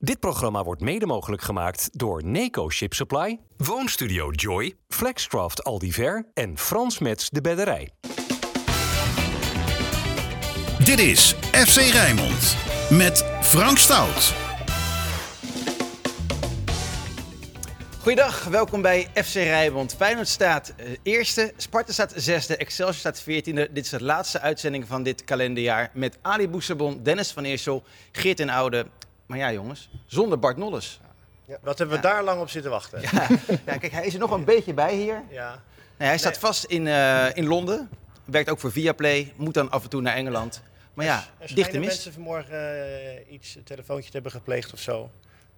Dit programma wordt mede mogelijk gemaakt door Neco Ship Supply, Woonstudio Joy, Flexcraft Aldiver en Frans Mets de Bedderij. Dit is FC Rijnmond met Frank Stout. Goeiedag, welkom bij FC Rijnmond. Feyenoord staat eh, eerste, Sparta staat zesde, Excelsior staat veertiende. Dit is de laatste uitzending van dit kalenderjaar met Ali Boesebon, Dennis van Eersel, Geert en Oude. Maar ja jongens, zonder Bart Nolles. Wat hebben we daar lang op zitten wachten? Ja, ja, kijk, hij is er nog een beetje bij hier. Ja. Nee, hij staat Nee. vast in, eh, in Londen, werkt ook voor Viaplay, moet dan af en toe naar Engeland. Maar ja, dichte mist. mensen vanmorgen eh, iets, een telefoontje te hebben gepleegd of zo.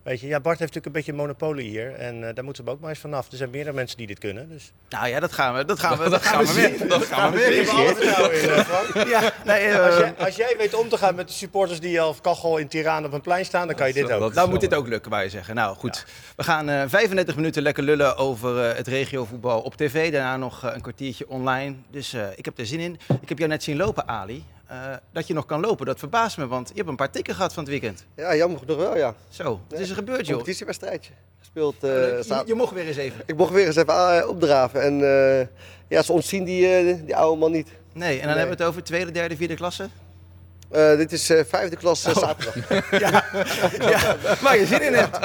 Weet je, ja, Bart heeft natuurlijk een beetje monopolie hier. En eh, daar moeten we ook maar eens vanaf. Er zijn meerdere mensen die dit kunnen. Dus. Nou ja, dat gaan we, dat gaan we, dat gaan we weer. Dat gaan we weer. Eh, Frank. Ja, nee, eh, Als jij, als jij weet om te gaan met de supporters die al kachel in Tiraan op een plein staan, dan kan je dit ook. Nou moet dit ook lukken, je zeggen. Nou goed, we gaan eh 35 minuten lekker lullen over eh, het regiovoetbal op tv. Daarna nog eh, een kwartiertje online. Dus eh, ik heb er zin in. Ik heb jou net zien lopen, Ali. Eh, dat je nog kan lopen, dat verbaast me, want je hebt een paar tikken gehad van het weekend. Ja, jammer genoeg wel, ja. Zo, wat is er gebeurd, joh? Competitiewedstrijdje. Gespeeld. eh, je, zaterdag. je mocht weer eens even. Ik mocht weer eens even eh, opdraven. En eh, ja, ze ontzien die, eh, die oude man niet. Nee, en dan Nee. hebben we het over tweede, derde, vierde klasse. Eh, dit is eh, vijfde klas Oh. zaterdag. Ja, waar je zin in hebt.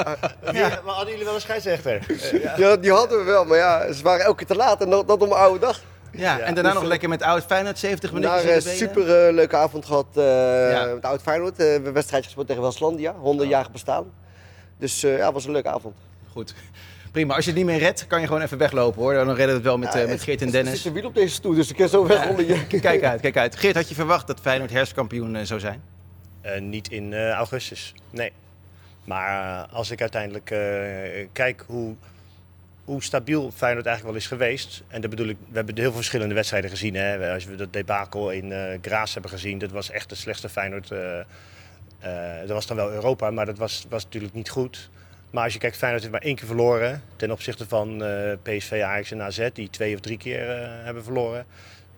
Ja. Maar hadden jullie wel een scheidsrechter? Ja, die hadden we wel, maar ja, ze waren elke keer te laat. En dat, dat om een oude dag. Ja, en daarna nog lekker met oud Feyenoord, 70 minuten. Daar een super eh, leuke avond gehad eh, Ja. met oud Feyenoord. Eh, we hebben een wedstrijdje gespeeld tegen Westlandia, 100 jaar bestaan. Dus eh, ja, het was een leuke avond. Goed. Prima, als je het niet meer redt, kan je gewoon even weglopen hoor. Dan redden we het wel met, eh, met Geert en Er Dennis. zit een wiel op deze stoel, dus ik kan zo weg Ja, onder je. Kijk uit, kijk uit. Geert, had je verwacht dat Feyenoord herfstkampioen eh, zou zijn? Eh, niet in eh, augustus, nee. Maar eh, als ik uiteindelijk eh, kijk hoe, hoe stabiel Feyenoord eigenlijk wel is geweest. En dat bedoel ik, we hebben heel veel verschillende wedstrijden gezien. Hè. Als we dat debakel in Graas hebben gezien, dat was echt de slechtste Feyenoord. eh eh, dat was dan wel Europa, maar dat was, was natuurlijk niet goed. Maar als je kijkt, Feyenoord heeft maar één keer verloren. Ten opzichte van PSV, Ajax en AZ, die twee of drie keer hebben verloren.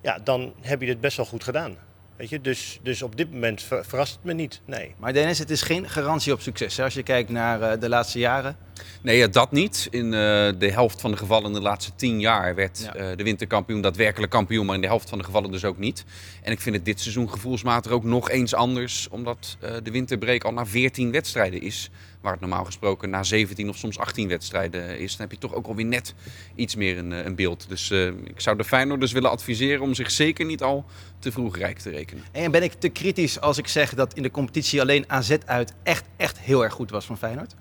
Ja, dan heb je dit best wel goed gedaan. Weet je? Dus, dus op dit moment ver- verrast het me niet. Nee. Maar Dennis, het is geen garantie op succes. Hè? Als je kijkt naar eh, de laatste jaren. Nee, ja, dat niet. In eh, de helft van de gevallen in de laatste tien jaar werd Ja. eh, de winterkampioen daadwerkelijk kampioen, maar in de helft van de gevallen dus ook niet. En ik vind het dit seizoen gevoelsmatig ook nog eens anders, omdat eh, de winterbreak al na 14 wedstrijden is. Waar het normaal gesproken na 17 of soms 18 wedstrijden is. Dan heb je toch ook alweer net iets meer een, een beeld. Dus eh, ik zou de Feyenoorders willen adviseren om zich zeker niet al te vroeg rijk te rekenen. En ben ik te kritisch als ik zeg dat in de competitie alleen AZ uit echt, echt heel erg goed was van Feyenoord?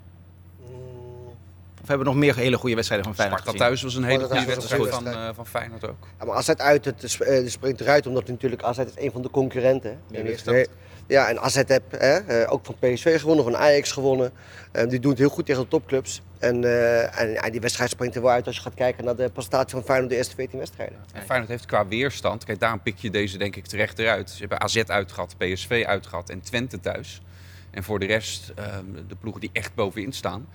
Of hebben we nog meer hele goede wedstrijden van Feyenoord Sparta gezien? thuis was een hele goede wedstrijd van, eh, van Feyenoord ook. Ja, maar AZ uit, het die springt eruit omdat natuurlijk AZ is een van de concurrenten. hè. Ja, En wie ik- is dat? Ja, en AZ heb hè, eh, ook van PSV gewonnen, van Ajax gewonnen. Eh, die doen het heel goed tegen de topclubs. En, eh, en ja, die wedstrijd springt er wel uit als je gaat kijken naar de prestatie van Feyenoord de eerste 14 wedstrijden. En Feyenoord heeft qua weerstand, kijk daarom pik je deze denk ik terecht eruit. Ze hebben AZ uitgehad, PSV uitgehad en Twente thuis. En voor de rest, ehm, de ploegen die echt bovenin staan,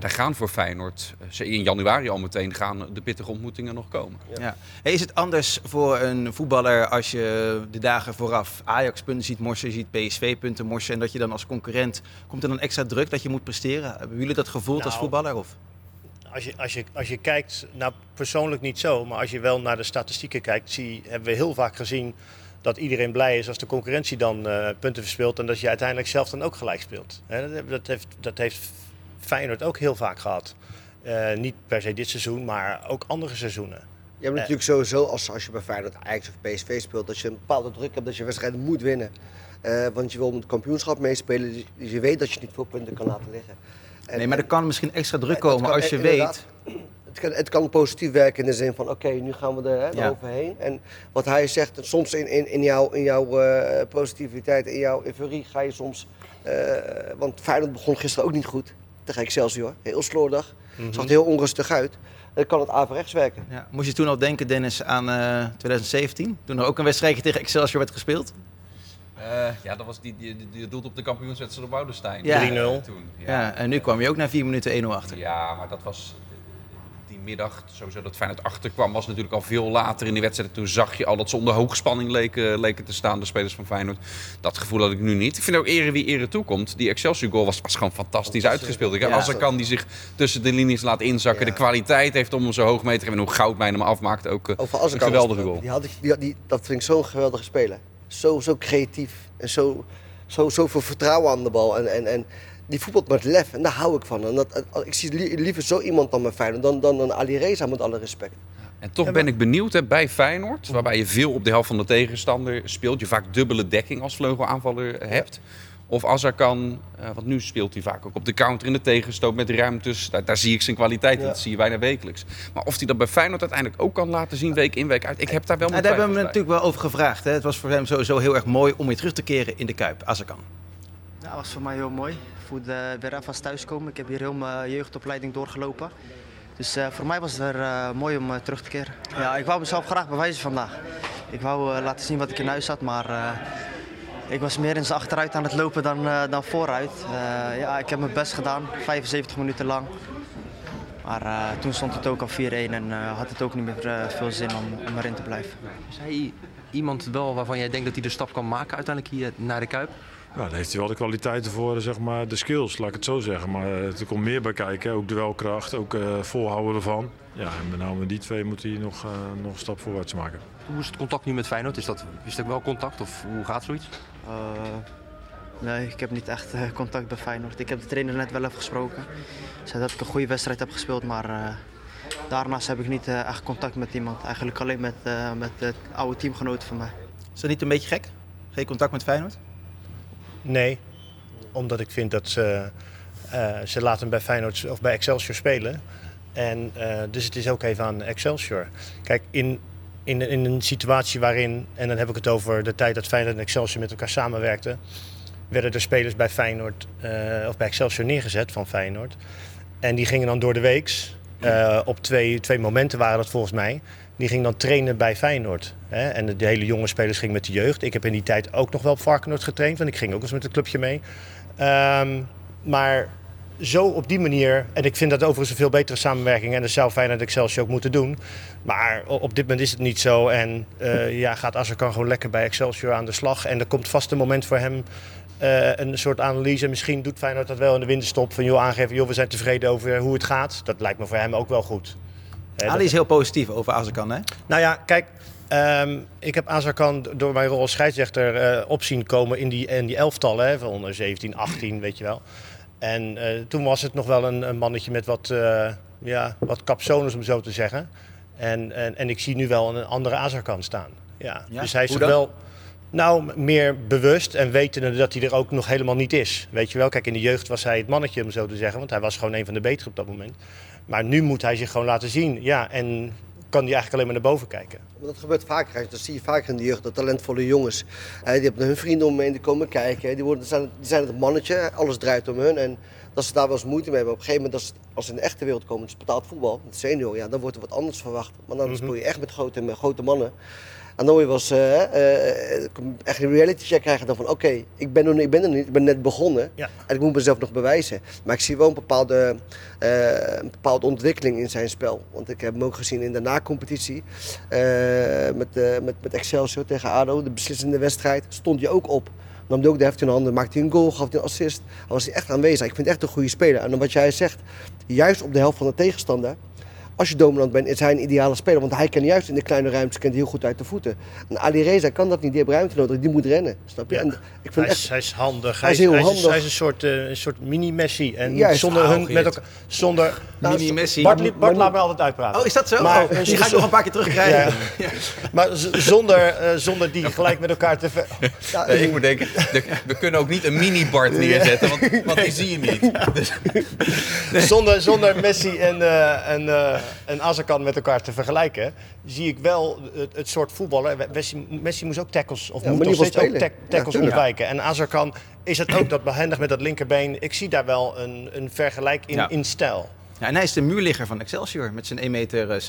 ja, daar gaan voor Feyenoord, eh, ze in januari al meteen gaan de pittige ontmoetingen nog komen. Ja. Hey, is het anders voor een voetballer als je de dagen vooraf Ajax punten ziet morsen, je ziet PSV punten morsen en dat je dan als concurrent, komt er dan extra druk dat je moet presteren? Hebben jullie dat gevoeld als Nou, voetballer? Of? Als je, als, je, als je kijkt, nou persoonlijk niet zo, maar als je wel naar de statistieken kijkt, zie, hebben we heel vaak gezien dat iedereen blij is als de concurrentie dan eh, punten verspeelt en dat je uiteindelijk zelf dan ook gelijk speelt. Hè, dat, dat, heeft, dat heeft Feyenoord ook heel vaak gehad. Eh, niet per se dit seizoen, maar ook andere seizoenen. Je hebt natuurlijk sowieso, als, als je bij Feyenoord, Ajax of PSV speelt, dat je een bepaalde druk hebt dat je wedstrijden moet winnen. Eh, want je wil om het kampioenschap meespelen, dus- dus je weet dat je niet veel punten kan laten liggen. En- Nee, maar er kan misschien extra druk komen kan, als je eh, weet. Het kan, het kan positief werken in de zin van, oké, nu gaan we er hè, Ja. eroverheen. En wat hij zegt, soms in, in, in jouw, in jouw eh, positiviteit, in jouw euforie ga je soms... eh, want Feyenoord begon gisteren ook niet goed tegen Excelsior. Heel slordig, zag er heel onrustig uit. Dan kan het averechts werken. Ja. Moest je toen al denken, Dennis, aan eh, 2017? Toen er ook een wedstrijdje tegen Excelsior werd gespeeld? ja, dat was die, die, die, doelt op de kampioenswedstrijd op Woudenstein. Ja. 3-0. Toen, Ja. en nu kwam je ook na vier minuten 1-0 achter. Ja, maar dat was. Die middag, sowieso dat Feyenoord achterkwam, was natuurlijk al veel later in de wedstrijd. Toen zag je al dat ze onder hoogspanning leken, leken te staan, de spelers van Feyenoord. Dat gevoel had ik nu niet. Ik vind ook ere wie ere toekomt. Die Excelsior goal was, was gewoon fantastisch uitgespeeld. Ik, Ja, als er zo. kan die zich tussen de linies laat inzakken, Ja. de kwaliteit heeft om hem zo hoog mee te geven en hoe Goudmijn hem afmaakt, ook eh, Over een Azarkan geweldige goal. Die had ik, die, die, dat vind ik zo'n geweldige speler. Zo, zo creatief en zo, zo, zoveel vertrouwen aan de bal. En, en, en die voetbalt met lef en daar hou ik van. En dat, en ik zie li- liever zo iemand dan mijn Feyenoord dan, dan een Ali Reza met alle respect. En toch ben ik benieuwd hè, bij Feyenoord, waarbij je veel op de helft van de tegenstander speelt. Je vaak dubbele dekking als vleugelaanvaller hebt. Of Azarkan, eh want nu speelt hij vaak ook op de counter in de tegenstoot met ruimtes. Daar, daar zie ik zijn kwaliteit, Ja. dat zie je bijna wekelijks. Maar of hij dat bij Feyenoord uiteindelijk ook kan laten zien, week in, week uit. Ik heb daar wel Nou, mijn daar hebben we hem bij. natuurlijk wel over gevraagd. Hè. Het was voor hem sowieso heel erg mooi om weer terug te keren in de Kuip, als er kan. Ja, dat was voor mij heel mooi. Weer even als thuiskomen. Ik heb hier heel mijn jeugdopleiding doorgelopen. Dus eh, voor mij was het weer eh, mooi om eh, terug te keren. Ja, ik wou mezelf graag bewijzen vandaag. Ik wou eh, laten zien wat ik in huis had, maar eh, ik was meer in zijn achteruit aan het lopen dan, eh, dan vooruit. Eh, ja, ik heb mijn best gedaan, 75 minuten lang. Maar eh, toen stond het ook al 4-1 en eh, had het ook niet meer eh, veel zin om, om erin te blijven. Is hij iemand wel waarvan jij denkt dat hij de stap kan maken uiteindelijk hier naar de Kuip? Ja, daar heeft hij wel de kwaliteiten voor, zeg maar, de skills, laat ik het zo zeggen. Maar eh, er komt meer bij kijken, ook duelkracht, ook eh, volhouden ervan. Ja, en met name die twee moet hij nog, eh, nog een stap voorwaarts maken. Hoe is het contact nu met Feyenoord? Is dat, is dat wel contact of hoe gaat zoiets? Eh, nee, ik heb niet echt eh, contact bij Feyenoord. Ik heb de trainer net wel even gesproken. Zei dat ik een goede wedstrijd heb gespeeld, maar eh, daarnaast heb ik niet eh, echt contact met iemand. Eigenlijk alleen met, eh, met het oude teamgenoten van mij. Is dat niet een beetje gek? Geen contact met Feyenoord? Nee, omdat ik vind dat ze, eh, ze laten bij Feyenoord of bij Excelsior spelen. En eh, dus het is ook even aan Excelsior. Kijk, in, in, in een situatie waarin, en dan heb ik het over de tijd dat Feyenoord en Excelsior met elkaar samenwerkten, werden er spelers bij Feyenoord eh, of bij Excelsior neergezet van Feyenoord. En die gingen dan door de weeks, op twee, twee momenten waren dat volgens mij, die gingen dan trainen bij Feyenoord. Hè? En de, hele jonge spelers gingen met de jeugd. Ik heb in die tijd ook nog wel op Varkenoord getraind, want ik ging ook eens met het clubje mee. Ehm, maar zo op die manier, en ik vind dat overigens een veel betere samenwerking en dat zou Feyenoord Excelsior ook moeten doen. Maar op dit moment is het niet zo en eh, ja, gaat Azarkan gewoon lekker bij Excelsior aan de slag. En er komt vast een moment voor hem, eh, een soort analyse. Misschien doet Feyenoord dat wel in de winterstop, van joh, aangeven, joh, we zijn tevreden over hoe het gaat. Dat lijkt me voor hem ook wel goed. Dat- Ali is heel positief over Azarkan, hè? nou ja, kijk. ehm, ik heb Azarkan door mijn rol als scheidsrechter eh op zien komen in die, in die elftallen. Hè, van onder 17, 18, weet je wel. En eh, toen was het nog wel een, een mannetje met wat, eh ja, wat capsones, om zo te zeggen. En, en, en ik zie nu wel een andere Azarkan staan. Ja. Ja? Dus hij is wel nou, meer bewust en wetende dat hij er ook nog helemaal niet is. Weet je wel, kijk, in de jeugd was hij het mannetje, om zo te zeggen. Want hij was gewoon een van de betere op dat moment. Maar nu moet hij zich gewoon laten zien. Ja, en kan hij eigenlijk alleen maar naar boven kijken. Dat gebeurt vaker. Dat zie je vaker in de jeugd. Dat talentvolle jongens. hè, die hebben hun vrienden om heen, die komen kijken. Die, worden, die, zijn, die het mannetje. Alles draait om hun. En dat ze daar wel eens moeite mee hebben. Op een gegeven moment, als, als ze in de echte wereld komen, het is betaald voetbal, het senior, ja, dan wordt er wat anders verwacht. Maar dan speel je echt met grote, met grote mannen. Je wel eens eh, eh, echt een reality check krijgen. Dan van oké, ik, ben er niet- ik ben er niet, ik ben net begonnen. Ja. En ik moet mezelf nog bewijzen. Maar ik zie wel een bepaalde, eh, een bepaalde ontwikkeling in zijn spel. Want ik heb hem ook gezien in de na-competitie. eh, met, eh, met, met Excelsior tegen ADO, de beslissende wedstrijd. Stond hij ook op. Nam hij ook de heft in de handen, maakte hij een goal, gaf hij een assist. Dan was hij echt aanwezig. Ik vind het echt een goede speler. En dan wat jij zegt, juist op de helft van de tegenstander. Als je dominant bent, is hij een ideale speler. Want hij kan juist in de kleine ruimtes kent heel goed uit de voeten. En Ali Reza kan dat niet. Die heeft ruimte nodig. Die moet rennen. Snap je? Ja. En ik vind Hij echt... is, hij is handig. Hij is heel hij handig. hij is een soort, eh, een soort mini-Messi. En Juist. zonder Nou, hun met elkaar. Zonder. Mini Messi. Bart, Bart laat me altijd uitpraten. Oh, is dat zo? Maar- oh, die ga ik nog een paar keer terugkrijgen. Ja. Maar zonder, eh, zonder die gelijk met elkaar te. ver- Ja, Nee, ik moet denken, de- we kunnen ook niet een mini-Bart neerzetten, want, want die zie je niet. Dus, zonder, zonder Messi en, eh en, eh en Azarkan met elkaar te vergelijken, zie ik wel het, het soort voetballer. Messi, Messi moest ook tackles, of Ja, moet nog steeds ook tackles Ja, ontwijken. En Azarkan is het ook dat behendig met dat linkerbeen. Ik zie daar wel een, een vergelijk in, Ja. in stijl. Ja, en hij is de muurligger van Excelsior met zijn 1,60 meter.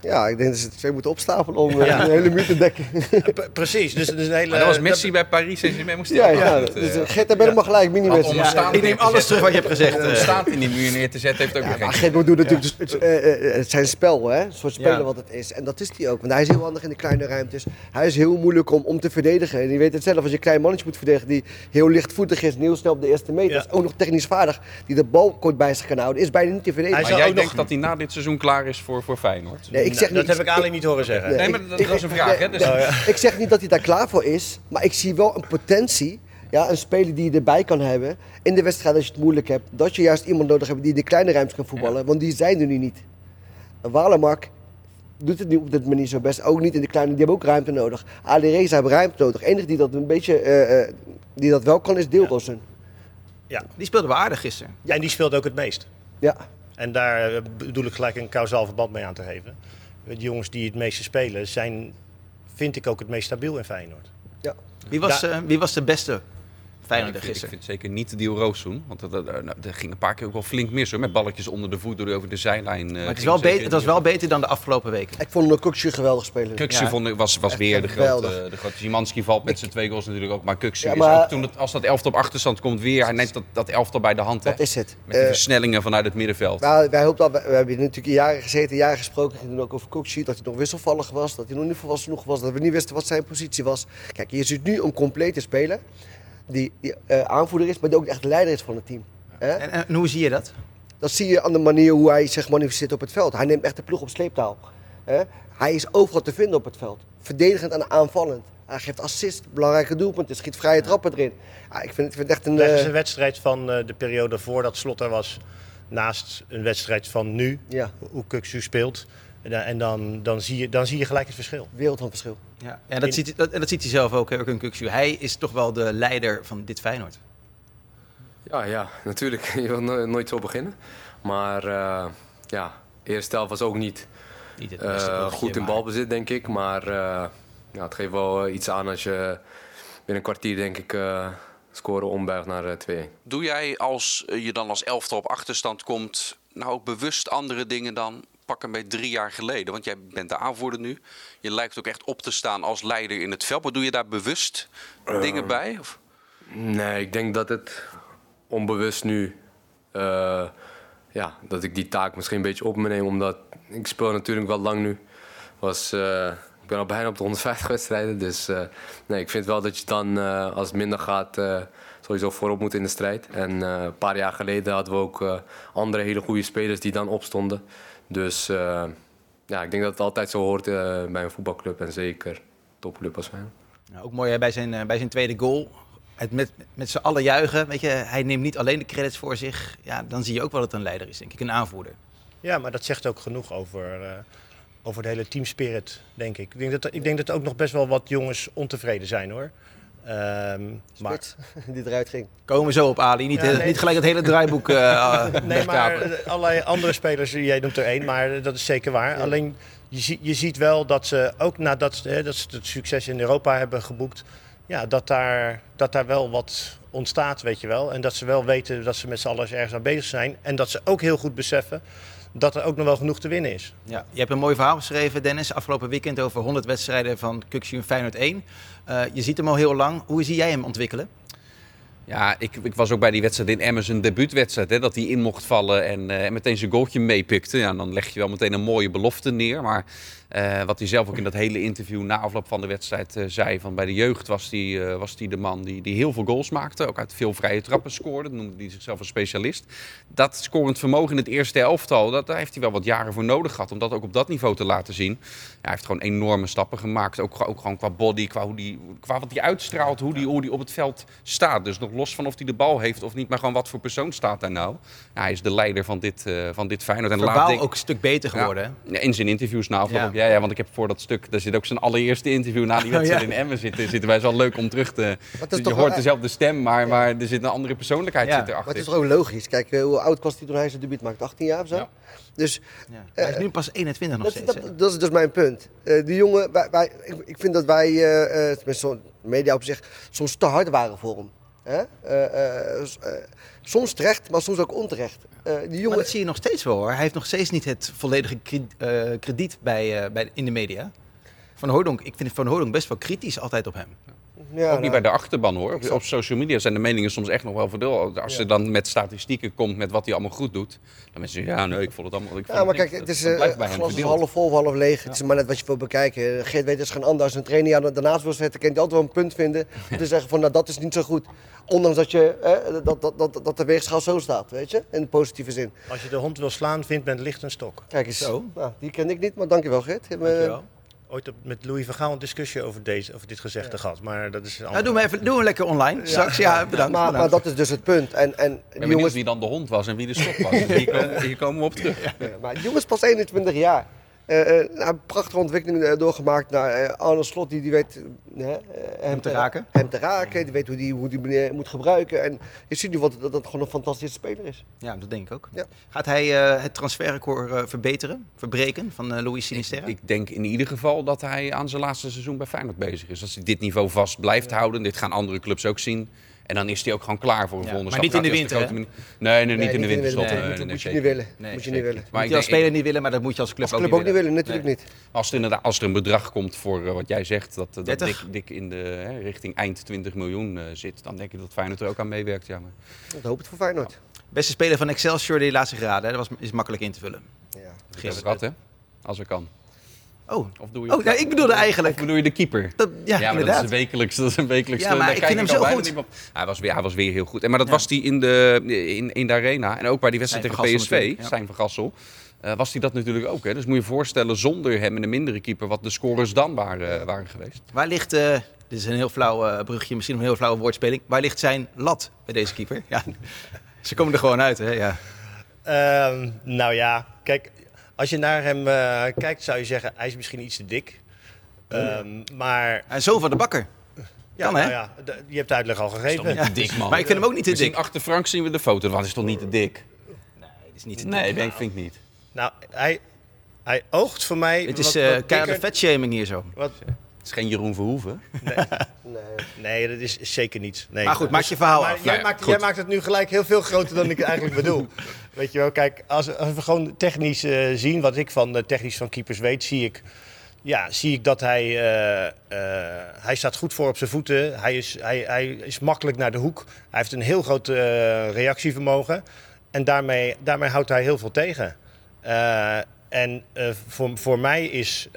Ja, ik denk dat ze twee moeten opstapelen om eh, Ja. een hele muur te dekken. Precies, dus, dus een hele... Maar dat was Messi bij Paris Saint-Germain moest ja, hij ook ja. altijd, Dus eh, uh, Gert, daar ben ik maar gelijk, Ja, een staand ik neem alles terug wat je hebt gezegd. Om eh. staand in die muur neer te zetten heeft ook nog maar geen Gert moet doen natuurlijk dus, het, eh, eh, het zijn spel, hè? Een soort speler Ja. wat het is. En dat is hij ook. Want hij is heel handig in de kleine ruimtes. Hij is heel moeilijk om, om te verdedigen. En je weet het zelf, als je een klein mannetje moet verdedigen die heel lichtvoetig is en heel snel op de eerste meter. Ja. is ook nog technisch vaardig. Die de bal kort bij zich kan houden. Is bijna niet te verdedigen. Hij Maar jij ook denkt nog- dat hij na dit seizoen klaar is voor, voor Feyenoord? Nee, ik zeg dat niet, heb ik Ali niet horen zeggen. Nee, maar dat- dat was een vraag, hè, dus- ja. Ik zeg niet dat hij daar klaar voor is, maar ik zie wel een potentie. Ja, een speler die je erbij kan hebben in de wedstrijd als je het moeilijk hebt. Dat je juist iemand nodig hebt die in de kleine ruimte kan voetballen, want die zijn er nu niet. Walemark doet het nu op dit manier zo best. Ook niet in de kleine, die hebben ook ruimte nodig. Ali Reza hebben ruimte nodig. De enige die dat een beetje, eh, eh, die dat wel kan is Deelrossen. Ja. Die speelde wel aardig gisteren. En die speelt ook het meest. Ja. En daar eh, bedoel ik gelijk een kausaal verband mee aan te geven. De jongens die het meeste spelen zijn, vind ik ook het meest stabiel in Feyenoord. ja. Wie was, Da- eh, wie was de beste ik, vind, ik vind zeker niet Diel Roossoen. Want dat, dat, nou, dat ging een paar keer ook wel flink mis hoor. Met balletjes onder de voet door over de zijlijn. eh, Maar het, is wel beter, het was wel beter dan de afgelopen weken. Ik vond Koksje geweldig spelen. Kuksje Ja. vond ik, was, was Echt weer de grote, de grote... Zimanski valt met zijn twee goals natuurlijk ook. Maar Kuksje Ja, is ook toen het, als dat elftal op achterstand komt weer... Hij neemt dat, dat elftal bij de hand hè. Dat is het. Met die Eh, versnellingen vanuit het middenveld. Nou, wij hoopten al, we, we hebben natuurlijk jaren gezeten, jaren gesproken, ging toen ook over Kokshi, dat hij nog wisselvallig was, dat hij nog niet volwassen genoeg was, dat we niet wisten wat zijn positie was. Kijk, je ziet nu een complete speler die, die eh, aanvoerder is, maar die ook echt leider is van het team. En, en hoe zie je dat? Dat zie je aan de manier hoe hij zich manifesteert op het veld. Hij neemt echt de ploeg op sleeptouw. Hè? Hij is overal te vinden op het veld. Verdedigend en aanvallend. Hij geeft assist, belangrijke doelpunten, schiet vrije trappen erin. Ja, ik, vind, ik vind het echt een... Leg eens eh, een wedstrijd van eh, de periode voordat Slot er was, naast een wedstrijd van nu, ja, hoe Kuksu speelt. En, dan- en dan, dan, zie je, dan zie je gelijk het verschil. wereld van verschil. Ja, en dat, ziet, dat, en dat ziet hij zelf ook, Urkun Kuksu. Hij is toch wel de leider van dit Feyenoord. Ja, ja, natuurlijk. Je wil no- nooit zo beginnen. Maar eh, ja, de eerste helft was ook niet eh, goed in maar- balbezit, denk ik. Maar eh, ja, het geeft wel iets aan als je binnen een kwartier, denk ik, eh scoren ombuigt naar eh, 2-1. Doe jij als je dan als elftal op achterstand komt, nou ook bewust andere dingen dan pak een beetje drie jaar geleden? Want jij bent de aanvoerder nu. Je lijkt ook echt op te staan als leider in het veld. Maar doe je daar bewust dingen bij? Of? Nee, ik denk dat het onbewust nu. eh, ja, dat ik die taak misschien een beetje op me neem. Omdat ik speel natuurlijk wel lang nu. Was, eh, ik ben al bijna op de 150 wedstrijden. Dus eh, nee, ik vind wel dat je dan, als het minder gaat, sowieso voorop moet in de strijd. En een paar jaar geleden hadden we ook andere hele goede spelers die dan opstonden. Dus eh, ja, ik denk dat het altijd zo hoort eh, bij een voetbalclub. En zeker topclub als. Nou, ook mooi hè, bij, zijn, eh, bij zijn tweede goal. Het met, met z'n allen juichen. Weet je, hij neemt niet alleen de credits voor zich. Ja, dan zie je ook wel dat het een leider is, denk ik. Een aanvoerder. Ja, maar dat zegt ook genoeg over, eh, over de hele teamspirit, denk ik. Ik denk, dat, ik denk dat er ook nog best wel wat jongens ontevreden zijn hoor. Ehm, maar, Spits, die eruit ging. Komen we zo op, Ali. Niet, Ja, eh, nee. niet gelijk het hele draaiboek eh nee, maar allerlei andere spelers, jij noemt er één, maar dat is zeker waar. Alleen je, zie- je ziet wel dat ze ook nadat hè, dat ze het succes in Europa hebben geboekt, ja, dat, daar, dat daar wel wat ontstaat, weet je wel. En dat ze wel weten dat ze met z'n allen ergens aan bezig zijn. En dat ze ook heel goed beseffen dat er ook nog wel genoeg te winnen is. Ja, je hebt een mooi verhaal geschreven, Dennis, afgelopen weekend over 100 wedstrijden van en Feyenoord 1. Eh, je ziet hem al heel lang. Hoe zie jij hem ontwikkelen? Ja, ik, ik was ook bij die wedstrijd in Emmen, zijn debuutwedstrijd. Hè, dat hij in mocht vallen en eh, meteen zijn goaltje meepikte. Ja, dan leg je wel meteen een mooie belofte neer. Maar eh, wat hij zelf ook in dat hele interview na afloop van de wedstrijd eh, zei... van bij de jeugd was hij, eh, was de man die, die heel veel goals maakte. Ook uit veel vrije trappen scoorde. Dan noemde hij zichzelf een specialist. Dat scorend vermogen in het eerste elftal, dat, daar heeft hij wel wat jaren voor nodig gehad... om dat ook op dat niveau te laten zien. Ja, hij heeft gewoon enorme stappen gemaakt. Ook, ook gewoon qua body, qua, hoe die, qua wat hij uitstraalt, hoe hij hoe die op het veld staat. Dus nog los van of hij de bal heeft of niet, maar gewoon wat voor persoon staat daar nou. Ja, hij is de leider van dit, van dit Feyenoord. En Verbaal denk- ook een stuk beter geworden. ja, in zijn interviews na afloop Ja. Ja, want ik heb voor dat stuk, daar zit ook zijn allereerste interview na die wedstrijd Oh, ja. in Emmen zitten. Zitten wij wel leuk om terug te... Is je hoort wel- dezelfde stem, maar, maar er zit een andere persoonlijkheid Ja, zit Maar erachter. het is toch ook logisch. Kijk, eh, hoe oud was hij toen hij zijn debuut maakte? 18 jaar of zo? Ja. Dus Ja. Hij is nu pas 21 nog dat, steeds. dat, dat is dus mijn punt. Eh, die jongen, wij, wij, ik, ik vind dat wij, eh, eh, tenminste zo'n media op zich, soms te hard waren voor hem. Eh, eh, eh, soms terecht, maar soms ook onterecht. Die jongen, dat zie je nog steeds wel hoor. Hij heeft nog steeds niet het volledige krediet bij, bij, in de media. Van Hooydonk, ik vind Van Hooydonk best wel kritisch altijd op hem. Ja, ook niet nou, bij de achterban hoor. Op, op social media zijn de meningen soms echt nog wel verdeeld. Als je dan met statistieken komt met wat hij allemaal goed doet. Dan mensen zeggen, ja nee, ik vond het allemaal... Ik vond Ja, maar kijk, het is, eh glas is verdeeld. half vol of half leeg. Het is maar net wat je wil bekijken. Geert weet is geen ander. Als een trainer daarnaast wil zetten, kan hij altijd wel een punt vinden. Om te zeggen van, nou dat is niet zo goed. Ondanks dat, je, eh, dat, dat, dat, dat de weegschaal zo staat, weet je. In de positieve zin. Als je de hond wil slaan, vindt men licht een stok. Kijk eens. Zo. Nou, die ken ik niet, maar dankjewel Geert. Dankjewel. Ooit op- met Louis van Gaal een discussie over, deze, over dit gezegde gehad, maar dat is een Nou, ander- doe maar even, doe hem lekker online straks. Ja, bedankt. maar, maar bedankt. dat is dus het punt. En, en jongens, wie dan de hond was en wie de stok was. Hier komen, hier komen we op terug. Ja, maar die jongen is pas 21 jaar. Eh, eh, nou, een prachtige ontwikkeling eh, doorgemaakt naar Arne Slot, die, die weet hem, te raken. Hem te raken, die weet hoe die, hoe die meneer moet gebruiken. En je ziet nu wat, dat het gewoon een fantastische speler is. Ja, dat denk ik ook. Ja. Gaat hij eh, het transferrecord eh, verbeteren, verbreken van Louis Sinisterra? Ik denk in ieder geval dat hij aan zijn laatste seizoen bij Feyenoord bezig is. Als hij dit niveau vast blijft houden, dit gaan andere clubs ook zien. En dan is hij ook gewoon klaar voor een Ja, volgende maar stap. niet in de winter, grote Nee, nee, niet in de Nee. Dat Nee, moet, nee, moet je niet willen. Moet je niet willen. Maar moet ik je als speler niet willen, maar dat moet je als club Als ook club niet ook niet willen, natuurlijk niet. Als er, inderdaad, als er een bedrag komt voor eh, wat jij zegt, dat, dat 30? dik, dik in de hè, richting eind 20 miljoen eh, zit, dan denk ik dat Feyenoord er ook aan meewerkt. Ja, maar... Ik hoop het voor Feyenoord. Beste speler van Excelsior, die laatste geraden, dat was, is makkelijk in te vullen. Ja. Dat is wat, hè? Als er kan. Oh, Of doe je oh nou, ik bedoelde Of eigenlijk... bedoel je de keeper? Dat, ja, Ja, maar dat inderdaad. is een wekelijks. Dat is een wekelijks Ja, maar daar ik vind hem zo goed. Hij was weer, hij was weer heel goed. En, maar dat was hij in de, in, in de arena. En ook bij die wedstrijd tegen PSV, natuurlijk, ja. Stijn van Gassel. eh, was hij dat natuurlijk ook. Hè? Dus moet je je voorstellen, zonder hem en een mindere keeper, wat de scores dan waren, waren geweest. Waar ligt, eh, dit is een heel flauw eh, brugje, misschien een heel flauwe woordspeling. Waar ligt zijn lat bij deze keeper? Ja, ze komen er gewoon uit, hè? Ja. Ehm, nou ja, kijk, als je naar hem eh, kijkt, zou je zeggen, hij is misschien iets te dik. Ehm, maar En zo van de bakker. ja, Kan, hè? nou ja, je hebt de uitleg al gegeven. Ja. dik, man. Maar ik vind hem ook niet te dik. achter Frank zien we de foto. Want hij is toch niet te dik? Het is niet te Nee, dik. denk, vind ik niet. Nou, hij, hij oogt voor mij. Het is wat- eh keiharde vetshaming hier zo. wat- Het is geen Jeroen Verhoeven. Nee. Nee, dat is zeker niet. Nee. Maar goed, maak je verhaal Maar af. Jij, Nou ja, maakt, jij maakt het nu gelijk heel veel groter dan ik eigenlijk bedoel. Weet je wel, kijk, als, we gewoon technisch eh, zien, wat ik van eh, technisch van keepers weet, zie ik, ja, zie ik dat hij, eh, hij staat goed voor op zijn voeten. Hij is, hij, hij is makkelijk naar de hoek. Hij heeft een heel groot reactievermogen. En daarmee, daarmee houdt hij heel veel tegen. En voor, voor mij is,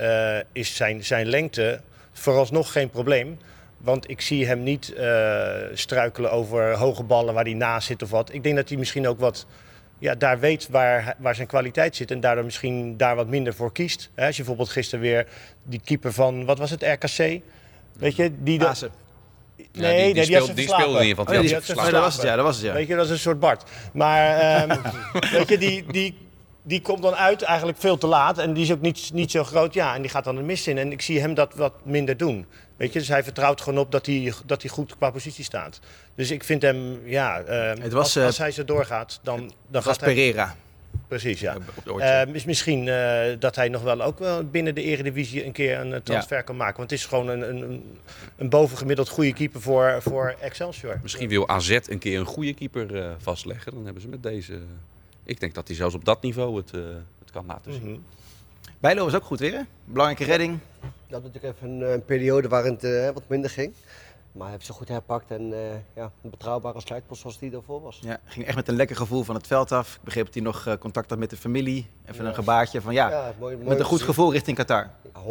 is zijn, zijn lengte vooralsnog geen probleem. Want ik zie hem niet struikelen over hoge ballen waar hij naast zit of wat. Ik denk dat hij misschien ook wat ja, daar weet waar, waar zijn kwaliteit zit en daardoor misschien daar wat minder voor kiest. Hè, als je bijvoorbeeld gisteren weer die keeper van, wat was het, RKC? Weet je, die... die, Nee, nee, die, had speelde, die speelde in ieder geval. Oh, Die die had dat was het, ja. Dat was het, ja. Weet je, dat is een soort Bart. Maar ehm, weet je, die, die, die komt dan uit eigenlijk veel te laat. En die is ook niet, niet zo groot. Ja, en die gaat dan de mist in. En ik zie hem dat wat minder doen. Weet je, dus hij vertrouwt gewoon op dat hij, dat hij goed qua positie staat. Dus ik vind hem, ja, ehm, Het was, als, eh, als hij zo doorgaat, dan, dan gaat hij... Pereira. Precies, ja. Ehm, is misschien eh, dat hij nog wel ook wel binnen de eredivisie een keer een eh, transfer kan maken. Want het is gewoon een, een, een- een bovengemiddeld goede keeper voor, voor Excelsior. Misschien wil AZ een keer een goede keeper eh, vastleggen. Dan hebben ze met deze... Ik denk dat hij zelfs op dat niveau het, eh, het kan laten zien. Mhm. Bijlo was ook goed weer, hè? Belangrijke redding. Dat was natuurlijk even een, een periode waarin het eh, wat minder ging. Maar hij heeft zich goed herpakt en eh, ja, een betrouwbare sluitpost zoals die daarvoor was. Ja, ging echt met een lekker gevoel van het veld af. Ik begreep dat hij nog eh, contact had met de familie. Even een gebaartje van ja, Ja, mooi- mooi met een goed gevoel richting Qatar. Ja,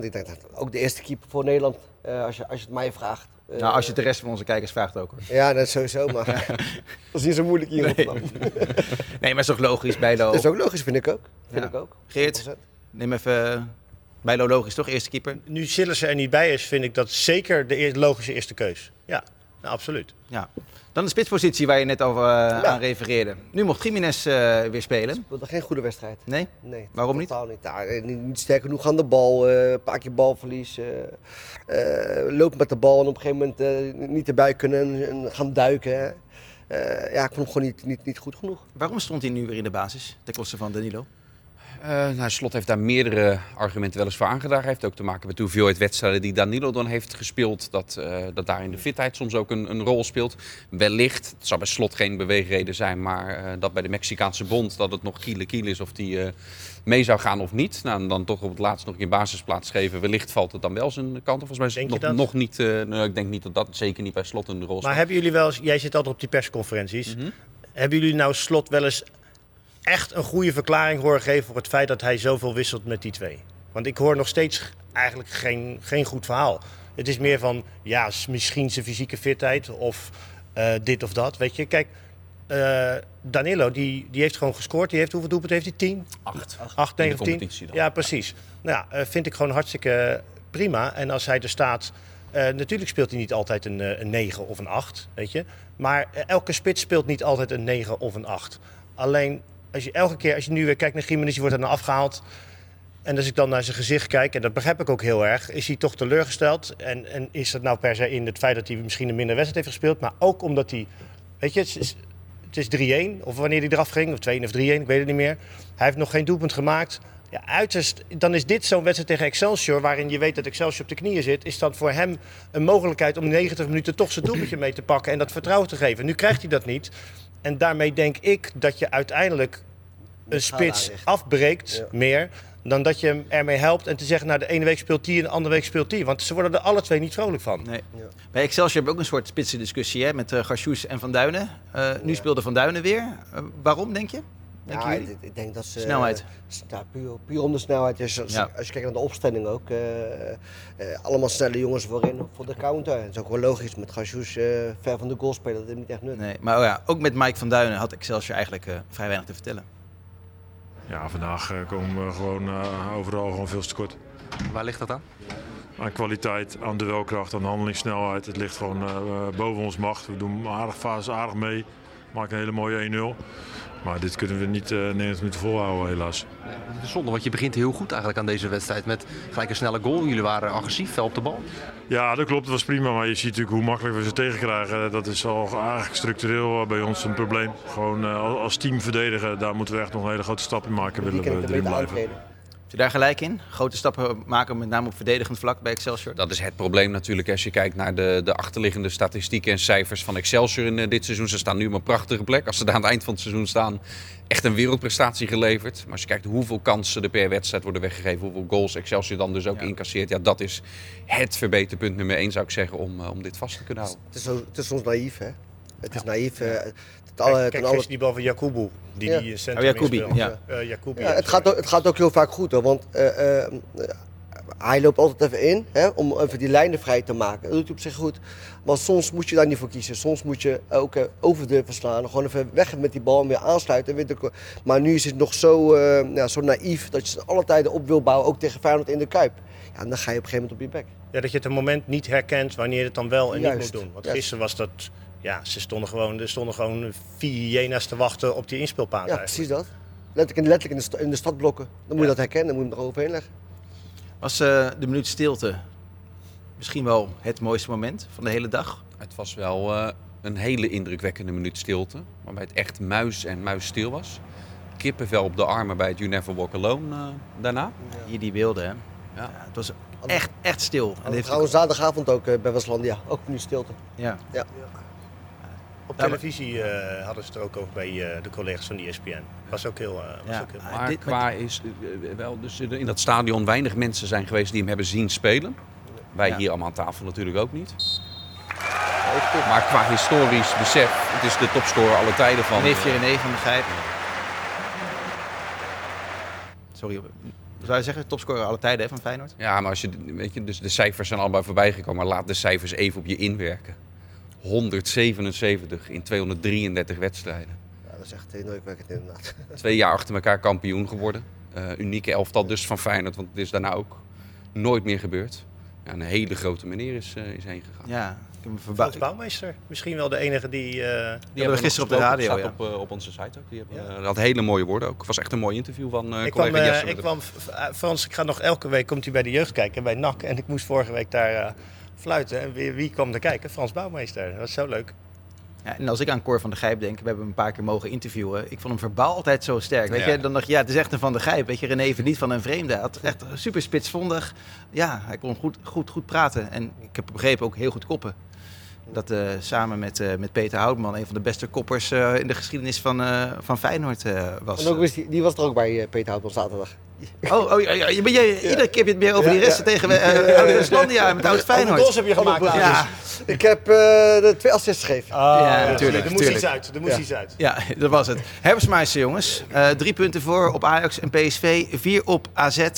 100%. Ik denk dat ook de eerste keeper voor Nederland, eh, als, je, als je het mij vraagt. Eh, nou, als je het de rest van onze kijkers vraagt ook. Hoor. Ja, dat is sowieso, maar dat is niet zo moeilijk hier Rotterdam. Nee, maar is toch logisch, Bijlo. Dat is ook logisch, vind ik ook. Vind Ja. ik ook. Geert, 100%. neem even eh, Bijlo logisch, toch? Eerste keeper. Nu Sillissen er niet bij is, vind ik dat zeker de logische eerste keus. Ja, absoluut. Ja. Dan de spitspositie waar je net over eh, aan refereerde. Nu mocht Jiménez eh, weer spelen. Dat geen goede wedstrijd. Nee? Nee, Waarom niet? totaal niet? Ja, eh, niet? Niet sterk genoeg aan de bal, eh, een paar keer balverlies. loopt met de bal en op een gegeven moment eh, niet erbij kunnen en, gaan duiken. hè. Eh, ja, ik vond hem gewoon niet, niet, niet goed genoeg. Waarom stond hij nu weer in de basis ten koste van Danilo? Uh, nou, Slot heeft daar meerdere argumenten wel eens voor aangedragen. Hij heeft ook te maken met de hoeveelheid wedstrijden die Danilo dan heeft gespeeld. Dat, uh, dat daar in de fitheid soms ook een, een, rol speelt. Wellicht, het zal bij Slot geen beweegreden zijn, maar uh, dat bij de Mexicaanse bond dat het nog kiele kiel is of die mee zou gaan of niet. Nou, en dan toch op het laatst nog een basisplaats geven. Wellicht valt het dan wel zijn kant. Of volgens mij is het nog, nog, niet. nou, ik denk niet dat dat zeker niet bij Slot een rol speelt. Maar hebben jullie wel eens, jij zit altijd op die persconferenties. Mm -hmm. Hebben jullie nou Slot wel eens echt een goede verklaring horen geven voor het feit dat hij zoveel wisselt met die twee. Want ik hoor nog steeds eigenlijk geen, geen goed verhaal. Het is meer van, ja, misschien zijn fysieke fitheid of uh, dit of dat. Weet je, kijk, uh, Danilo, die, die heeft gewoon gescoord. Die heeft, hoeveel doelpunten heeft hij? Tien? Acht. Acht, negen of tien? Ja, precies. Nou ja, uh, vind ik gewoon hartstikke prima. En als hij er staat... natuurlijk speelt hij niet altijd een, een 9 of een 8, weet je. Maar elke spits speelt niet altijd een 9 of een 8. Alleen als je elke keer, als je nu weer kijkt naar Gimenez, die wordt er dan afgehaald. En als ik dan naar zijn gezicht kijk, en dat begrijp ik ook heel erg, is hij toch teleurgesteld. En, en is dat nou per se in het feit dat hij misschien een minder wedstrijd heeft gespeeld, maar ook omdat hij, weet je, het is, is 3-1, of wanneer hij eraf ging, of 2 of 3-1, ik weet het niet meer. Hij heeft nog geen doelpunt gemaakt. Ja, uiterst, dan is dit zo'n wedstrijd tegen Excelsior, waarin je weet dat Excelsior op de knieën zit, is dan voor hem een mogelijkheid om 90 minuten toch zijn doelpuntje mee te pakken en dat vertrouwen te geven. Nu krijgt hij dat niet. En daarmee denk ik dat je uiteindelijk een spits afbreekt meer dan dat je hem ermee helpt en te zeggen, nou de ene week speelt die en de andere week speelt die. Want ze worden er alle twee niet vrolijk van. Nee. Ja. Bij Excelsior hebben we ook een soort spitse discussie hè, met uh, Garchoes en Van Duinen. Uh, nu ja. speelde Van Duinen weer. Uh, waarom, denk je? Denk ja, ik, ik, denk dat ze... Snelheid. Ja, puur, puur om de snelheid. Dus als, ja. als je kijkt naar de opstelling ook. allemaal snelle jongens voorin voor de counter. Het is ook wel logisch met Garchoes ver van de goal spelen. Dat is niet echt nut. Nee, maar oh ja, ook met Mike Van Duinen had Excelsior eigenlijk vrij weinig te vertellen. Ja, vandaag komen we gewoon uh, overal gewoon veel te kort. Waar ligt dat aan? Aan kwaliteit, aan duelkracht, aan handelingssnelheid. Het ligt gewoon uh, boven ons macht. We doen aardig fase aardig mee. Maken een hele mooie 1-0. Maar dit kunnen we niet uh, 90 minuten volhouden, helaas. Het is zonde, want je begint heel goed eigenlijk aan deze wedstrijd. Met gelijk een snelle goal. Jullie waren agressief, fel op de bal. Ja, dat klopt. Dat was prima. Maar je ziet natuurlijk hoe makkelijk we ze tegenkrijgen. Dat is al eigenlijk structureel bij ons een probleem. Gewoon uh, als team verdedigen, daar moeten we echt nog een hele grote stap in maken. Willen we erin blijven. Heb je daar gelijk in? Grote stappen maken, met name op verdedigend vlak bij Excelsior? Dat is het probleem natuurlijk als je kijkt naar de, de achterliggende statistieken en cijfers van Excelsior in uh, dit seizoen. Ze staan nu op een prachtige plek. Als ze daar aan het eind van het seizoen staan, echt een wereldprestatie geleverd. Maar als je kijkt hoeveel kansen er per wedstrijd worden weggegeven, hoeveel goals Excelsior dan dus ook ja. incasseert. Ja, dat is het verbeterpunt nummer één, zou ik zeggen, om, uh, om dit vast te kunnen houden. Het is, het is, het is soms naïef, hè? Het is ja. naïef. Uh, alle, kijk, kijk die bal van Jakubu, die ja. die centrum oh, Jakubi, ja. Uh, ja, het, gaat ook, het gaat ook heel vaak goed hoor, want uh, uh, hij loopt altijd even in hè, om even die lijnen vrij te maken. Dat doet hij op zich goed. Maar soms moet je daar niet voor kiezen. Soms moet je ook over durven slaan. Gewoon even weg met die bal en weer aansluiten. Weer de, maar nu is het nog zo, ja, zo naïef dat je ze alle tijden op wil bouwen, ook tegen Feyenoord in de Kuip. Ja, en dan ga je op een gegeven moment op je bek. Ja, dat je het een moment niet herkent wanneer je het dan wel en Juist. niet moet doen. Want gisteren was dat ja, ze stonden gewoon, er stonden gewoon vier hyena's te wachten op die inspeelpaas. Ja, precies dat. Letterlijk, letterlijk in, de, in de stadblokken. Dan moet je dat herkennen, dan moet je hem er overheen leggen. Was uh, de minuut stilte misschien wel het mooiste moment van de hele dag? Het was wel uh, een hele indrukwekkende minuut stilte. Waarbij het echt muis en muis stil was. Kippenvel op de armen bij het You Never Walk Alone uh, daarna. Ja. Hier die beelden, hè? Ja. ja. het was echt, echt stil. En trouwens zaterdagavond ook bij Westlandia. Ook nu stilte. Ja. ja. Op televisie uh, hadden ze het er ook over bij uh, de collega's van de ESPN. Was ook heel. Uh, was ja, ook heel maar dit, qua is wel dus in dat stadion weinig mensen zijn geweest die hem hebben zien spelen. Wij ja. hier allemaal aan tafel natuurlijk ook niet. Maar qua historisch besef, het is de topscorer alle tijden van. Neefje René van de Gijp. Sorry, zou je zeggen, topscorer alle tijden hè, van Feyenoord? Ja, maar als je, weet je, dus de cijfers zijn allemaal voorbij gekomen, maar laat de cijfers even op je inwerken. 177 in 233 wedstrijden. Ja, dat is echt indrukwekkend inderdaad. Twee jaar achter elkaar kampioen geworden. Uh, unieke elftal dus van Feyenoord, want het is daarna ook nooit meer gebeurd. Ja, een hele grote meneer is, uh, is heen gegaan. Ja, ik heb me verbaasd. Bouwmeester, misschien wel de enige die... Uh, die, die hebben we gisteren op de radio. staat ja. op, uh, op onze site ook. Die hebben, ja. uh, had hele mooie woorden ook. Het was echt een mooi interview van uh, ik collega kwam, Jesse. Ik kwam, Frans, ik ga nog elke week komt hij bij de jeugd kijken bij NAC. En ik moest vorige week daar fluiten. En wie, wie kwam er kijken? Frans Bouwmeester. Dat was zo leuk. Ja, en als ik aan Cor van de Gijp denk, we hebben hem een paar keer mogen interviewen. Ik vond hem verbaal altijd zo sterk. Weet Ja. je, dan dacht je, ja, het is echt een van de Gijp. Weet je, René niet van een vreemde. Hij had echt super spitsvondig. Ja, hij kon goed, goed, goed praten. En ik heb begrepen ook heel goed koppen. Dat eh, samen met, eh, met Peter Houtman een van de beste koppers eh, in de geschiedenis van, eh, van Feyenoord eh, was. En ook wist die, die was er ook bij eh, Peter Houtman zaterdag. Oh, oh ja, ja, je, ben je, iedere keer heb je het meer over die resten ja. tegen uh, Oud-Westlandia met Oud Feyenoord. heb je gemaakt. Ja, Ik heb eh, de twee assists gegeven. ja, natuurlijk. Er moest tuurlijk. iets uit. Er moest Ja. iets uit. Ja, dat was het. Herbstmeister, jongens. Eh, drie punten voor op Ajax en PSV. Vier op AZ.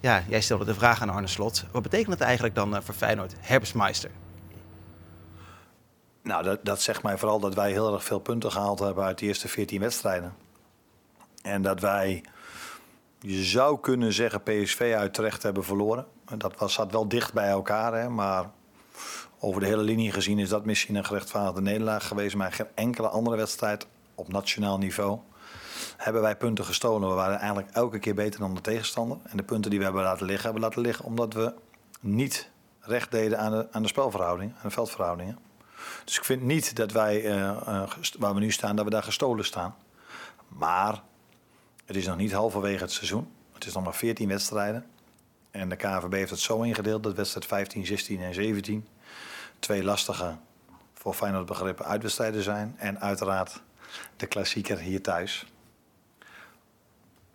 Ja, jij stelde de vraag aan Arne Slot. Wat betekent dat eigenlijk dan eh, voor Feyenoord? Herbstmeister. Nou, dat, dat zegt mij vooral dat wij heel erg veel punten gehaald hebben uit de eerste 14 wedstrijden. En dat wij, je zou kunnen zeggen, PSV uit terecht hebben verloren. En Dat was, zat wel dicht bij elkaar, hè, maar over de hele linie gezien is dat misschien een gerechtvaardigde nederlaag geweest. Maar geen enkele andere wedstrijd op nationaal niveau hebben wij punten gestolen. We waren eigenlijk elke keer beter dan de tegenstander. En de punten die we hebben laten liggen, hebben laten liggen omdat we niet recht deden aan de, aan de spelverhoudingen, aan de veldverhoudingen. Dus ik vind niet dat wij, eh, eh, waar we nu staan, dat we daar gestolen staan. Maar het is nog niet halverwege het seizoen. Het is nog maar 14 wedstrijden. En de KNVB heeft het zo ingedeeld dat wedstrijd 15, 16 en 17 twee lastige, voor Feyenoord begrippen, uitwedstrijden zijn. En uiteraard de klassieker hier thuis.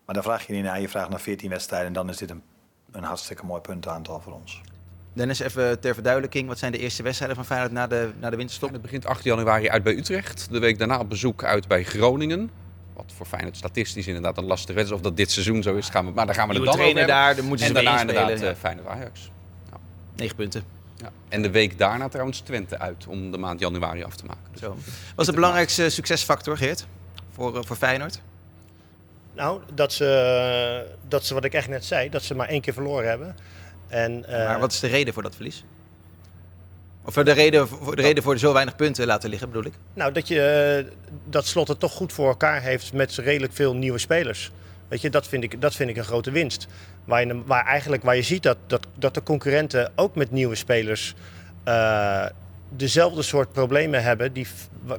Maar dan vraag je niet naar, je vraagt naar 14 wedstrijden en dan is dit een, een hartstikke mooi puntenaantal voor ons. Dennis, even ter verduidelijking. Wat zijn de eerste wedstrijden van Feyenoord na de, na de winterstop? Het begint 8 januari uit bij Utrecht. De week daarna op bezoek uit bij Groningen. Wat voor Feyenoord statistisch inderdaad een lastige wedstrijd is. Of dat dit seizoen zo is, gaan we, maar daar gaan we het Nieuwe dan over daar, dan moeten en ze weer daarna inderdaad ja. eh, Feyenoord Ajax. Negen punten. Ja. En de week daarna trouwens Twente uit om de maand januari af te maken. Dus Zo. Wat is de belangrijkste succesfactor, Geert? Voor, eh, voor Feyenoord? Nou, dat ze, dat ze, wat ik echt net zei, dat ze maar één keer verloren hebben. En, eh, maar wat is de reden voor dat verlies? Of de reden, de reden voor zo weinig punten laten liggen, bedoel ik? Nou, dat, je, eh, dat Slot het toch goed voor elkaar heeft met redelijk veel nieuwe spelers. Weet je, dat vind ik, dat vind ik een grote winst. Waar je, waar eigenlijk, waar je ziet dat, dat, dat de concurrenten ook met nieuwe spelers eh, dezelfde soort problemen hebben. Die,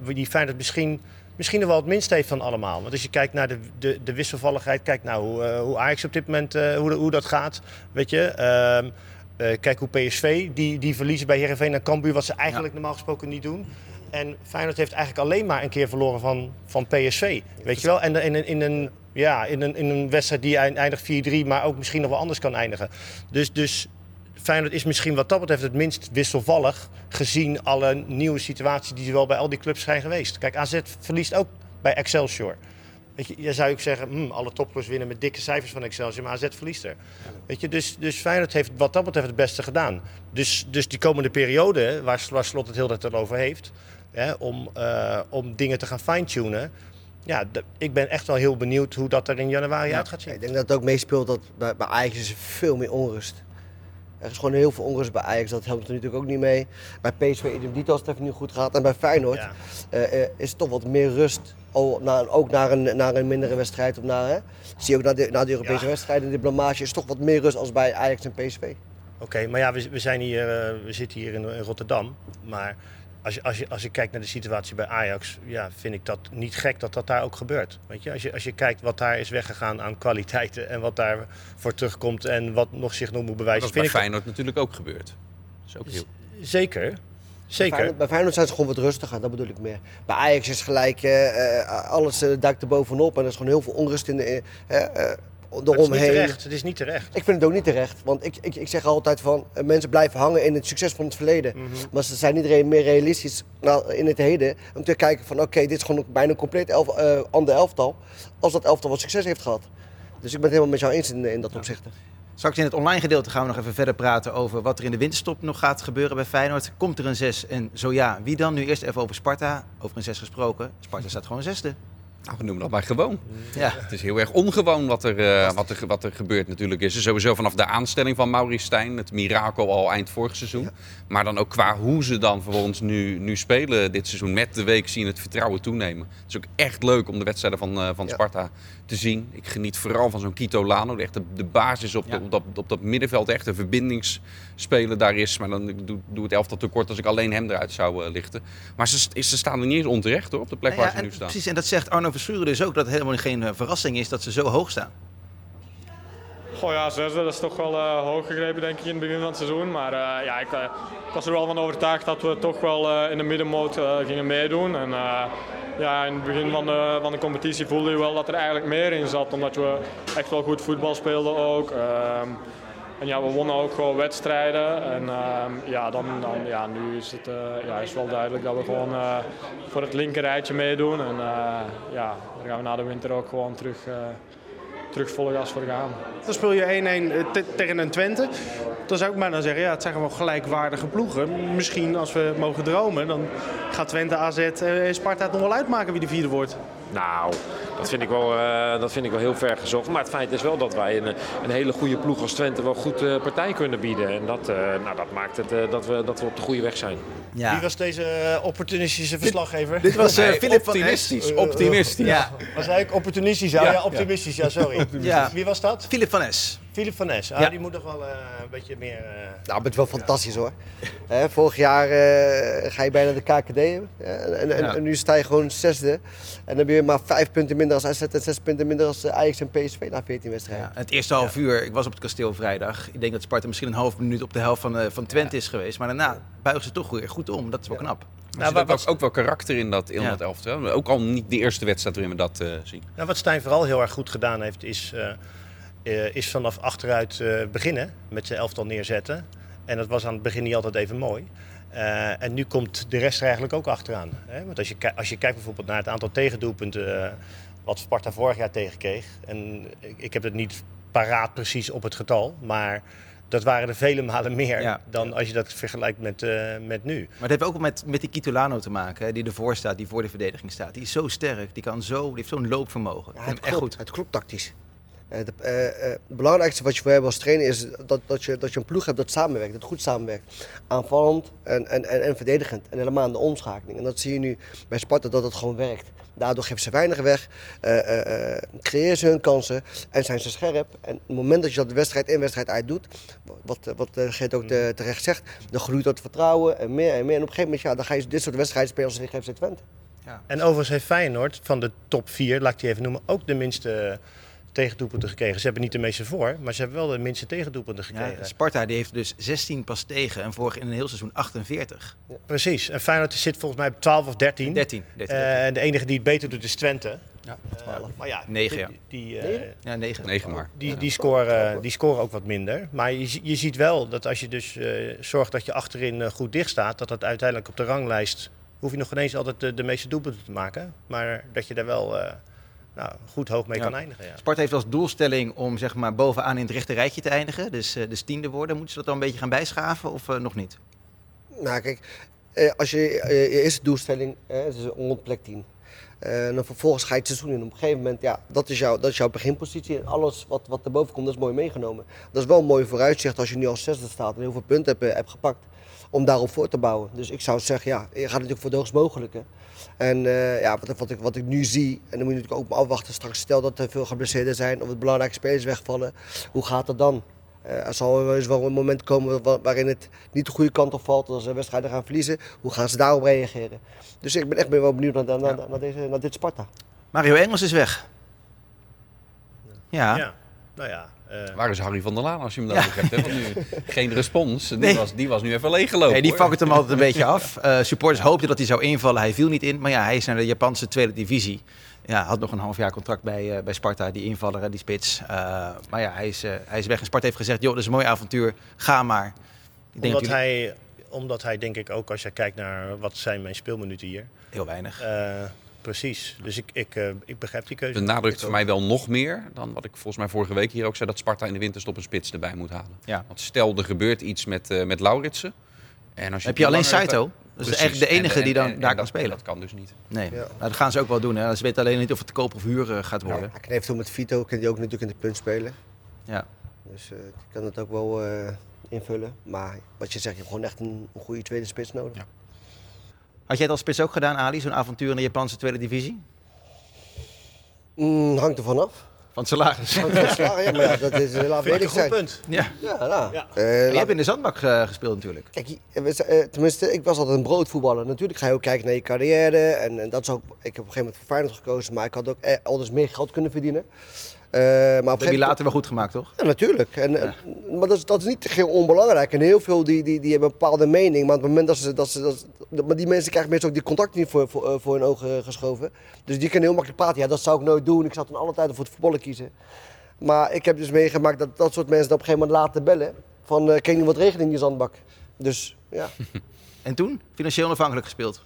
die Feyenoord misschien, misschien wel het minst heeft van allemaal. Want als je kijkt naar de, de, de wisselvalligheid, kijk nou hoe, eh, hoe Ajax op dit moment, hoe, hoe dat gaat. Weet je, Ehm, eh, kijk hoe PSV, die, die verliezen bij Heerenveen en Cambuur, wat ze eigenlijk normaal gesproken niet doen. En Feyenoord heeft eigenlijk alleen maar een keer verloren van, van PSV. Weet je wel? En in, een- in, een, ja, in, een, in een wedstrijd die eind- eindigt 4-3, maar ook misschien nog wel anders kan eindigen. Dus, dus Feyenoord is misschien wat dat betreft het minst wisselvallig. Gezien alle nieuwe situaties die er wel bij al die clubs zijn geweest. Kijk, AZ verliest ook bij Excelsior. Weet je, je zou ook zeggen, hm, alle topclubs winnen met dikke cijfers van Excelsior, maar AZ verliest er. Weet je, dus, dus Feyenoord heeft wat dat betreft het beste gedaan. Dus, dus die komende periode, waar, waar Slot het heel tijd over heeft, hè, om, eh, om dingen te gaan fine-tunen. Ja, ik ben echt wel heel benieuwd hoe dat er in januari uit gaat zien. Ik denk dat het ook meespeelt dat bij, bij Ajax is veel meer onrust. Er is gewoon heel veel onrust bij Ajax, dat helpt er natuurlijk ook niet mee. Bij PSV idem als het even niet goed gaat. En bij Feyenoord Ja. eh, is toch wat meer rust. Na, ook naar een, naar een mindere wedstrijd. Of naar, hè? Zie je ook naar de, de Europese Ja. wedstrijden, de blamage is toch wat meer rust als bij Ajax en PSV. Oké, maar ja, we, we, zijn hier, eh, we zitten hier in, in Rotterdam. Maar als je, als, je, als je kijkt naar de situatie bij Ajax, ja, vind ik dat niet gek dat dat daar ook gebeurt. Weet je? Als, je, als je kijkt wat daar is weggegaan aan kwaliteiten en wat daar voor terugkomt en wat nog zich nog moet Dat bewijzen. is bij ik Feyenoord natuurlijk ook gebeurd. Dat is ook heel... Zeker, Bij zeker. Feyenoord, bij Feyenoord zijn ze gewoon wat rustiger, dat bedoel ik meer. Bij Ajax is gelijk, eh, eh, alles eh, duikt er bovenop en er is gewoon heel veel onrust in de, eh, het is niet. Het is niet terecht. Ik vind het ook niet terecht, want ik, ik, ik zeg altijd van eh, mensen blijven hangen in het succes van het verleden. Mhm. Maar ze zijn niet meer realistisch nou, in het heden om te kijken van oké, dit is gewoon bijna een compleet elf, eh, ander elftal als dat elftal wat succes heeft gehad. Dus ik ben het helemaal met jou eens in, in dat opzicht. Straks in het online gedeelte gaan we nog even verder praten over wat er in de winterstop nog gaat gebeuren bij Feyenoord. Komt er een 6 en zo ja, wie dan? Nu eerst even over Sparta. Over een 6 gesproken. Sparta staat gewoon zesde. Nou, we noemen dat maar gewoon. Ja. Het is heel erg ongewoon wat er, eh, wat er, wat er gebeurt natuurlijk. Is er sowieso vanaf de aanstelling van Maurice Stijn, het mirakel al eind vorig seizoen. Maar dan ook qua hoe ze dan vervolgens nu, nu spelen dit seizoen. Met de week zien het vertrouwen toenemen. Het is ook echt leuk om de wedstrijden van, eh, van Sparta te zien. Ik geniet vooral van zo'n Kito Lano. Echt de, de basis op, de- op, dat, op dat middenveld. Echt een verbindingsspeler daar is. Maar dan doe, doe het elftal tekort als ik alleen hem eruit zou eh, lichten. Maar ze, ze staan er niet eens onterecht hoor, op de plek Nou waar ze nu staan. Precies, en dat zegt Arno Verschuren dus ook, dat het helemaal geen eh, verrassing is dat ze zo hoog staan. Goh ja, zesde, dat is toch wel eh, hoog gegrepen denk ik in het begin van het seizoen. Maar eh, ja, ik, ik was er wel van overtuigd dat we toch wel in de middenmoot gingen meedoen. En ja, in het begin van de, van de competitie voelde je wel dat er eigenlijk meer in zat. Omdat we echt wel goed voetbal speelden ook. En ja, we wonnen ook gewoon wedstrijden. En ehm, ja, dan, dan, ja, nu is het eh, ja, is wel duidelijk dat we gewoon eh, voor het linkerrijtje meedoen. En eh, ja, daar gaan we na de winter ook gewoon terug, eh terug volle gas voor gaan. Dan speel je 1-1 te- tegen een Twente. Dan zou ik bijna zeggen, ja, het zijn gewoon gelijkwaardige ploegen. Misschien als we mogen dromen, dan gaat Twente, AZ en Sparta het nog wel uitmaken wie de vierde wordt. Nou, dat vind, ik wel, eh, dat vind ik wel heel ver gezocht. Maar het feit is wel dat wij een, een hele goede ploeg als Twente wel goed eh, partij kunnen bieden. En dat, eh, nou, dat maakt het eh, dat, we, dat we op de goede weg zijn. Wie was deze opportunistische verslaggever? dit was, eh, Nee, Philip van optimistisch, Es. optimistisch. Ja. Was hij ook opportunistisch? Ja, optimistisch. Ja, sorry. Ja. Wie was dat? Philip van Es. Philip van Nes. Ah, Ja. Die moet nog wel eh, een beetje meer... eh, Nou, het is wel fantastisch hoor. Hè, vorig jaar eh, ga je bijna de KKD. En, en, en, Ja. en nu sta je gewoon zesde. En dan heb je maar vijf punten minder als AZ en zes punten minder als eh, Ajax en PSV na 14 wedstrijden. Ja, het eerste half uur, ik was op het kasteel vrijdag. Ik denk dat Sparta misschien een half minuut op de helft van, eh, van Twente is geweest. Maar daarna buigen ze toch weer goed om. Dat is wel knap. Maar er zit ook, ook wel karakter in dat, in Ja. dat elftal. Ook al niet de eerste wedstrijd waarin we dat eh, zien. Nou, wat Stijn vooral heel erg goed gedaan heeft, is, eh, eh, is vanaf achteruit eh, beginnen met zijn elftal neerzetten. En dat was aan het begin niet altijd even mooi. Eh, en nu komt de rest er eigenlijk ook achteraan. Hè? Want als je, als je kijkt bijvoorbeeld naar het aantal tegendoelpunten eh, wat Sparta vorig jaar tegenkreeg. En ik, ik heb het niet paraat precies op het getal, maar dat waren er vele malen meer Ja. dan als je dat vergelijkt met, eh, met nu. Maar het heeft ook met, met die Kitolano te maken, hè, die ervoor staat, die voor de verdediging staat. Die is zo sterk, die, kan zo, die heeft zo'n loopvermogen. Ja, het hem echt klopt, goed. Het klopt tactisch. Eh, de- eh, eh, het belangrijkste wat je voor hebt als trainer is dat, dat, je, dat je een ploeg hebt dat samenwerkt, dat goed samenwerkt. Aanvallend en, en, en, en verdedigend. En helemaal aan de omschakeling. En dat zie je nu bij Sparta dat het gewoon werkt. Daardoor geven ze weinig weg, eh, eh, eh, creëren ze hun kansen en zijn ze scherp. En op het moment dat je dat de wedstrijd in wedstrijd uit doet, wat, wat Geert ook te- terecht zegt, dan groeit dat vertrouwen en meer en meer. En op een gegeven moment ja, dan ga je dit soort wedstrijden spelen als tegen FC Twente. En overigens heeft Feyenoord van de top 4, laat ik die even noemen, ook de minste tegendoelpunten gekregen. Ze hebben niet de meeste voor, maar ze hebben wel de minste tegendoelpunten gekregen. Ja, Sparta die heeft dus 16 pas tegen en vorig in een heel seizoen 48. Precies. En Feyenoord zit volgens mij op 12 of 13. 13. 13, Eh, En de enige die het beter doet is Twente. Ja, Eh, maar ja, 9 ja. die, die, eh, Ja, 9. Negen maar. die, die, scoren, die scoren ook wat minder. Maar je, je ziet wel dat als je dus eh, zorgt dat je achterin eh, goed dicht staat, dat dat uiteindelijk op de ranglijst hoef je nog ineens altijd de, de meeste doelpunten te maken. Maar dat je daar wel eh, nou, goed hoog mee Ja. kan eindigen. Ja. Sparta heeft als doelstelling om zeg maar, bovenaan in het rechte rijtje te eindigen. Dus, eh, dus tiende worden. Moeten ze dat dan een beetje gaan bijschaven of eh, nog niet? Nou, kijk, eh, als je eh, je eerste doelstelling eh, het is rond plek 10. Eh, en dan vervolgens ga je het seizoen in. Op een gegeven moment, ja, dat is, jouw, dat is jouw beginpositie. En alles wat, wat erboven komt, dat is mooi meegenomen. Dat is wel een mooi vooruitzicht als je nu als zesde staat en heel veel punten hebt, hebt gepakt. Om daarop voor te bouwen. Dus ik zou zeggen, ja, je gaat natuurlijk voor het hoogst mogelijke. En eh, ja, wat, wat, ik, wat ik nu zie, en dan moet je natuurlijk ook maar afwachten straks. Stel dat er veel geblesseerden zijn of het belangrijke spelers wegvallen. Hoe gaat dat dan? Eh, er zal wel eens wel een moment komen wa- waarin het niet de goede kant op valt. Als ze wedstrijden gaan verliezen, hoe gaan ze daarop reageren? Dus ik ben echt wel benieuwd naar, naar, naar, naar deze, naar dit Sparta. Mario Engels is weg. Ja. Ja, nou ja. Eh, Waar is Harry van der Laan als je hem Ja. nodig hebt? Hè? Want nu, geen respons. Die, Nee. was, die was nu even leeggelopen. Nee, die hoor. vangt hem altijd een beetje af. Eh, supporters hoopten dat hij zou invallen. Hij viel niet in. Maar ja, hij is naar de Japanse tweede divisie. Ja, had nog een half jaar contract bij, eh, bij Sparta, die invaller, hè, die spits. Eh, maar ja, hij is, hij is weg. En Sparta heeft gezegd, joh, dat is een mooi avontuur. Ga maar. Ik denk omdat, dat jullie- hij, omdat hij, denk ik ook, als je kijkt naar wat zijn mijn speelminuten hier. Heel weinig. eh, precies. Dus ik, ik, eh, ik begrijp die keuze. benadrukt Ik voor mij wel nog meer dan wat ik volgens mij vorige week hier ook zei... dat Sparta in de winterstop een spits erbij moet halen. Ja. Want stel, er gebeurt iets met, eh met Lauritsen. En als je Heb je alleen Saito? Dat is Precies. eigenlijk de enige En- die dan en- en daar kan dat- spelen. Dat kan dus niet. Nee, Ja. nou, dat gaan ze ook wel doen. Hè. Ze weten alleen niet of het te koop of huur eh, gaat worden. Ja, hij kan eventueel met Vito, kan hij ook natuurlijk in de punt spelen. Ja. Dus eh die kan het ook wel eh, invullen. Maar wat je zegt, je hebt gewoon echt een, een goede tweede spits nodig. Had jij het als spits ook gedaan, Ali? Zo'n avontuur in de Japanse tweede divisie? Mm, hangt er vanaf. Van het salaris. Van het salaris, ja, maar ja, dat is, eh, laat ik een goed zijn. punt. Ja. Ja, nou, Ja. eh, laat- hebt in de zandbak eh, gespeeld natuurlijk. Kijk, tenminste, ik was altijd een broodvoetballer. Natuurlijk ga je ook kijken naar je carrière. En, en dat is ook, ik heb op een gegeven moment voor Feyenoord gekozen, maar ik had ook altijd meer geld kunnen verdienen. Eh, maar Dat heb je later wel goed gemaakt, toch? Ja, natuurlijk. En, en- maar dat is, dat is niet heel onbelangrijk. En heel veel die, die, die hebben een bepaalde mening. Maar op het moment dat ze... Dat ze dat, maar die mensen krijgen meestal ook die contact niet voor, voor, eh, voor hun ogen geschoven. Dus die kunnen heel makkelijk praten. Ja, dat zou ik nooit doen. Ik zou toen alle tijden voor het voetballen kiezen. Maar ik heb dus meegemaakt dat dat soort mensen op een gegeven moment laten bellen. Van, eh ken je wat regelen in je zandbak? Dus, ja. En toen? Financieel onafhankelijk gespeeld?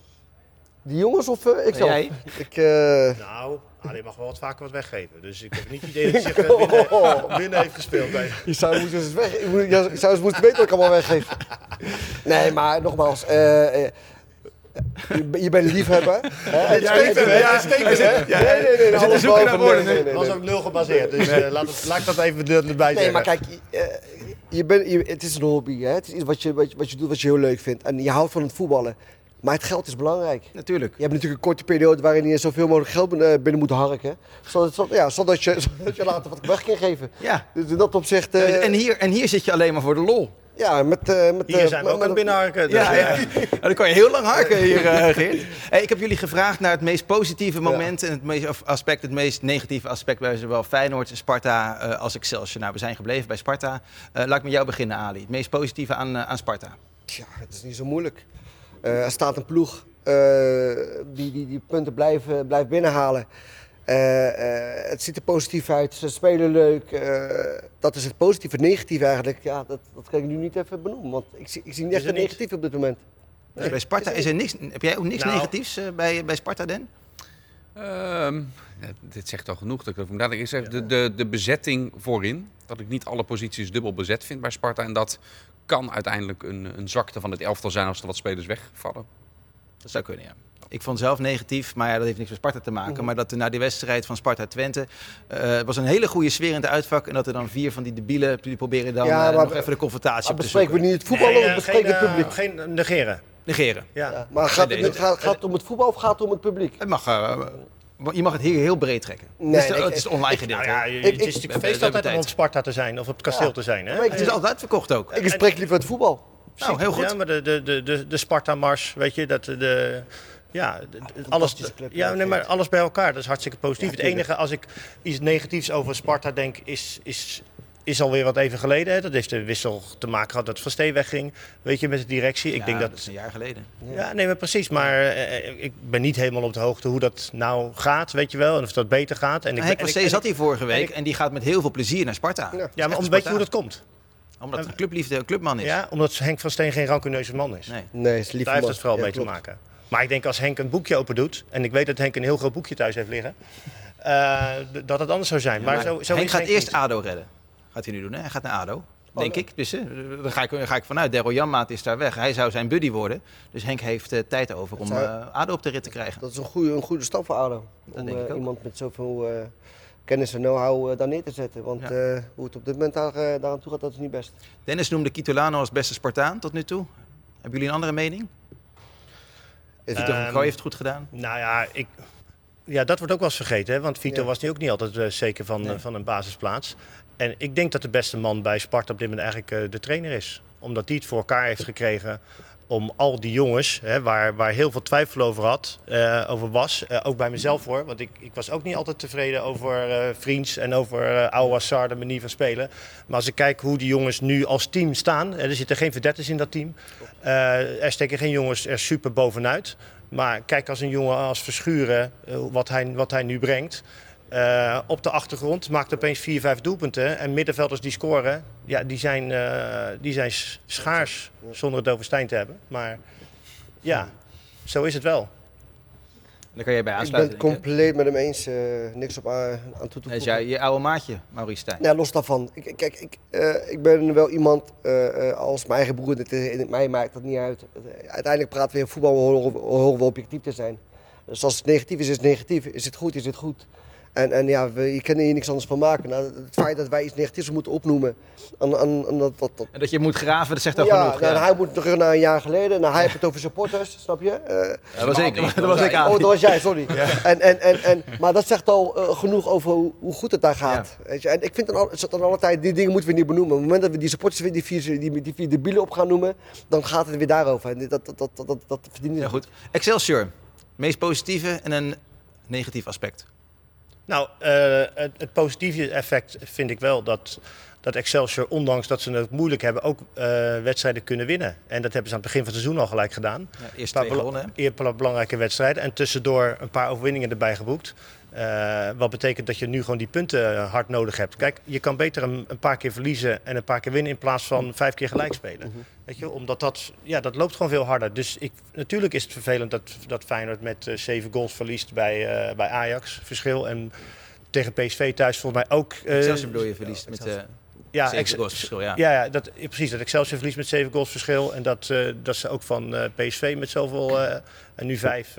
Die jongens of eh, ik zelf? jij? Ik, eh, Nou, Ali mag wel wat vaker wat weggeven. Dus ik heb niet het idee dat hij zich eh, binnen, binnen heeft gespeeld. Nee. Je zou moeten eens weg. Je je zou eens moeten weten wat ik allemaal weggeef. Nee, maar nogmaals. eh, eh, je, ben- je bent een liefhebber. hè? Ja, liefhebber, ja, hè? Ja, Nee, nee, nee. we zitten alles zoeken naar boven. woorden. Nee, nee, nee, was nee. ook nul gebaseerd. Dus eh, laat, het, laat ik dat even er- erbij Nee, zeggen. maar kijk, eh, je bent, je, het is een hobby. Hè? Het is iets wat je, wat, je, wat je doet wat je heel leuk vindt. En je houdt van het voetballen. Maar het geld is belangrijk. Natuurlijk. Je hebt natuurlijk een korte periode waarin je zoveel mogelijk geld binnen, binnen moet harken. Zodat, zodat- ja, zodat, je, zodat je later wat weg kan geven. Ja. Dus in dat opzicht... eh, en, hier, en hier zit je alleen maar voor de lol. Ja, met... eh, met Hier eh, zijn we met- ook aan het met- binnenharken. dus, Ja, eh, ja. Nou, dan kan je heel lang harken hier, eh Geert. Hey, ik heb jullie gevraagd naar het meest positieve moment en het meest of aspect, het meest negatieve aspect bij zowel Feyenoord, Sparta eh, als Excelsior. Nou, we zijn gebleven bij Sparta. Eh, laat ik met jou beginnen, Ali. Het meest positieve aan, eh, aan Sparta. Ja, het is niet zo moeilijk. Eh, er staat een ploeg eh, die, die, die punten blijven, blijft binnenhalen. Eh, eh, het ziet er positief uit, ze spelen leuk. eh, dat is het positieve. Het negatieve eigenlijk, ja, dat, dat kan ik nu niet even benoemen. Want ik zie, ik zie niet echt een negatief op dit moment. Dus bij Sparta is er niks. Heb jij ook niks Nou. negatiefs bij, bij Sparta, Den? Ehm, ja, dit zegt al genoeg. Dat. Ik zeg, de, de, de bezetting voorin. Dat ik niet alle posities dubbel bezet vind bij Sparta. En dat kan uiteindelijk een, een zwakte van het elftal zijn als er wat spelers wegvallen. Dat zou kunnen, ja. Ik vond zelf negatief, maar ja, dat heeft niks met Sparta te maken. Maar dat er na die wedstrijd van Sparta-Twente... eh, het was een hele goede sfeer in het uitvak. En dat er dan vier van die debielen die proberen dan Ja, eh, nog even de confrontatie maar op te bespreken we zoeken. niet het voetbal Nee, of eh, bespreken geen, het eh, publiek? geen negeren. Negeren. Ja. Maar gaat Nee, het, gaat, gaat het om het voetbal of gaat het om het publiek? Het mag, eh, je mag het hier heel breed trekken. Nee, het, is, ik- het is het online ik- gedeelte. Nou ja, hè? je- Ik- het is natuurlijk feest altijd om op Sparta te zijn of op het kasteel Ja. te zijn. Hè? Het is altijd uitverkocht ook. Ik spreek liever het voetbal. Nou, heel goed. Ja, maar de, de, de, de, de Sparta-mars, weet je, dat de... Ja, de- alles, club, ja nee, maar alles bij elkaar, dat is hartstikke positief. Ja, het enige, als ik iets negatiefs over Sparta denk, is, is, is alweer wat even geleden. Hè. Dat heeft de wissel te maken gehad dat Van Steen wegging, weet je, met de directie. Ik Ja, denk dat, is een jaar geleden. ja, nee, maar precies. Maar eh, ik ben niet helemaal op de hoogte hoe dat nou gaat, weet je wel. En of dat beter gaat. En ik, van Steen en zat hier vorige week en die gaat met heel veel plezier naar Sparta. Ja. Ja, maar om, weet je hoe dat komt? Omdat het een clubliefde, een clubman is. Ja, omdat Henk van Steen geen rancuneuze man is. Nee. Nee, het is lief Daar heeft het vooral Ja, mee te maken. Maar ik denk als Henk een boekje open doet, en ik weet dat Henk een heel groot boekje thuis heeft liggen, eh, d- dat het anders zou zijn. maar, Maar zo, zo Henk gaat Henk eerst niet. ADO redden. Gaat hij nu doen, hè? Hij gaat naar ADO. Denk ik. Dus eh, daar ga ik, daar ga ik vanuit. Daryl Janmaat is daar weg. Hij zou zijn buddy worden. Dus Henk heeft eh, tijd over om zou- eh, ADO op de rit te krijgen. Dat is een goede, een goede stap voor ADO. Dat om denk ik ook. iemand met zoveel eh, kennis en know-how daar neer te zetten. Want Ja. eh, hoe het op dit moment daar, daaraan toe gaat, dat is niet best. Dennis noemde Kitolano als beste Spartaan tot nu toe. Hebben jullie een andere mening? Vito van Ehm, Krooi heeft het goed gedaan. Nou ja, ik, ja, dat wordt ook wel eens vergeten. Hè? Want Vito Ja. was nu ook niet altijd zeker van, Nee. van een basisplaats. En ik denk dat de beste man bij Sparta op dit moment eigenlijk eh, de trainer is. Omdat hij het voor elkaar heeft gekregen om al die jongens, hè, waar, waar heel veel twijfel over, had, eh, over was, eh, ook bij mezelf hoor. Want ik, ik was ook niet altijd tevreden over eh Vriends en over eh Ouassar, de manier van spelen. Maar als ik kijk hoe die jongens nu als team staan, er zitten geen verdetters in dat team. Er steken geen jongens er super bovenuit. Maar kijk als een jongen als Verschuren, wat, hij, wat hij nu brengt. Eh, op de achtergrond maakt opeens vier, vijf doelpunten. En middenvelders die scoren, ja, die, zijn, eh, die zijn schaars zonder het over Stijn te hebben. Maar ja, zo is het wel. Daar kan jij bij Ik ben aansluiten. het compleet met hem eens. eh, niks op aan, aan toe te voegen. Dat is jou- je oude maatje, Maurice Stijn. Ja, los daarvan. Ik, kijk, ik, eh, ik ben wel iemand eh, eh, als mijn eigen broer. Het, in mij maakt dat niet uit. Uiteindelijk praten we in voetbal, horen we, horen we objectief te zijn. Dus als het negatief is, is het negatief. Is het goed, is het goed. En, en ja, we, je kan hier niks anders van maken. Nou, het feit dat wij iets negatiefs moeten opnoemen. En, en, en dat, dat, dat, En dat je moet graven, dat zegt al ja, genoeg. nou, ja. hij moet terug naar een jaar geleden. Nou, hij heeft het over supporters, snap je? Eh, dat was ik, dat was ik aan. Oh, dat was jij, sorry. En, en, en, en, maar dat zegt al eh, genoeg over hoe, hoe goed het daar gaat. Weet je? En ik vind dan, al, het zat dan altijd, die dingen moeten we niet benoemen. Op het moment dat we die supporters weer die vier, die, die vier debielen op gaan noemen, dan gaat het weer daarover. En dat, dat, dat, dat, dat, dat verdient niet. Ja, goed. Excelsior, meest positieve en een negatief aspect. Nou, eh, het, het positieve effect vind ik wel dat, dat Excelsior, ondanks dat ze het moeilijk hebben, ook eh, wedstrijden kunnen winnen. En dat hebben ze aan het begin van het seizoen al gelijk gedaan. Ja, eerst twee gewonnen, hè? eer- bela- belangrijke wedstrijden. En tussendoor een paar overwinningen erbij geboekt. Eh, wat betekent dat je nu gewoon die punten eh, hard nodig hebt. Kijk, je kan beter een, een paar keer verliezen en een paar keer winnen in plaats van vijf keer gelijk spelen. Weet je, omdat dat, ja, dat loopt gewoon veel harder. Dus ik, natuurlijk is het vervelend dat, dat Feyenoord met eh, zeven goals verliest bij, eh, bij Ajax. Verschil. En tegen PSV thuis volgens mij ook. eh, Excelsior bedoel je verliest met eh ja, zeven Ex- goals verschil, ja. Ja, ja, dat, ja, precies. Dat Excelsior verliest met zeven goals verschil. En dat, eh, dat ze ook van eh, PSV met zoveel... eh, en nu vijf,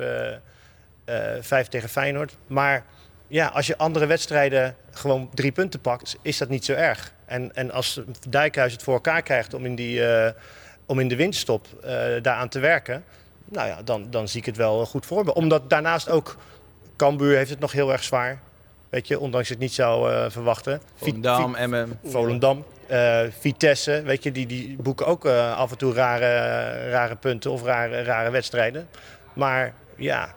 vijf tegen Feyenoord. Maar ja, als je andere wedstrijden gewoon drie punten pakt, is dat niet zo erg. En, en als Dijkhuis het voor elkaar krijgt om in, die, eh, om in de winststop eh daaraan te werken... Nou ja, dan, dan zie ik het wel goed voor me. Omdat daarnaast ook... Cambuur heeft het nog heel erg zwaar. Weet je, ondanks het niet zou eh, verwachten. Volendam, Emmen. Volendam, eh, Vitesse, weet je, die, die boeken ook eh, af en toe rare, rare punten of rare, rare wedstrijden. Maar ja,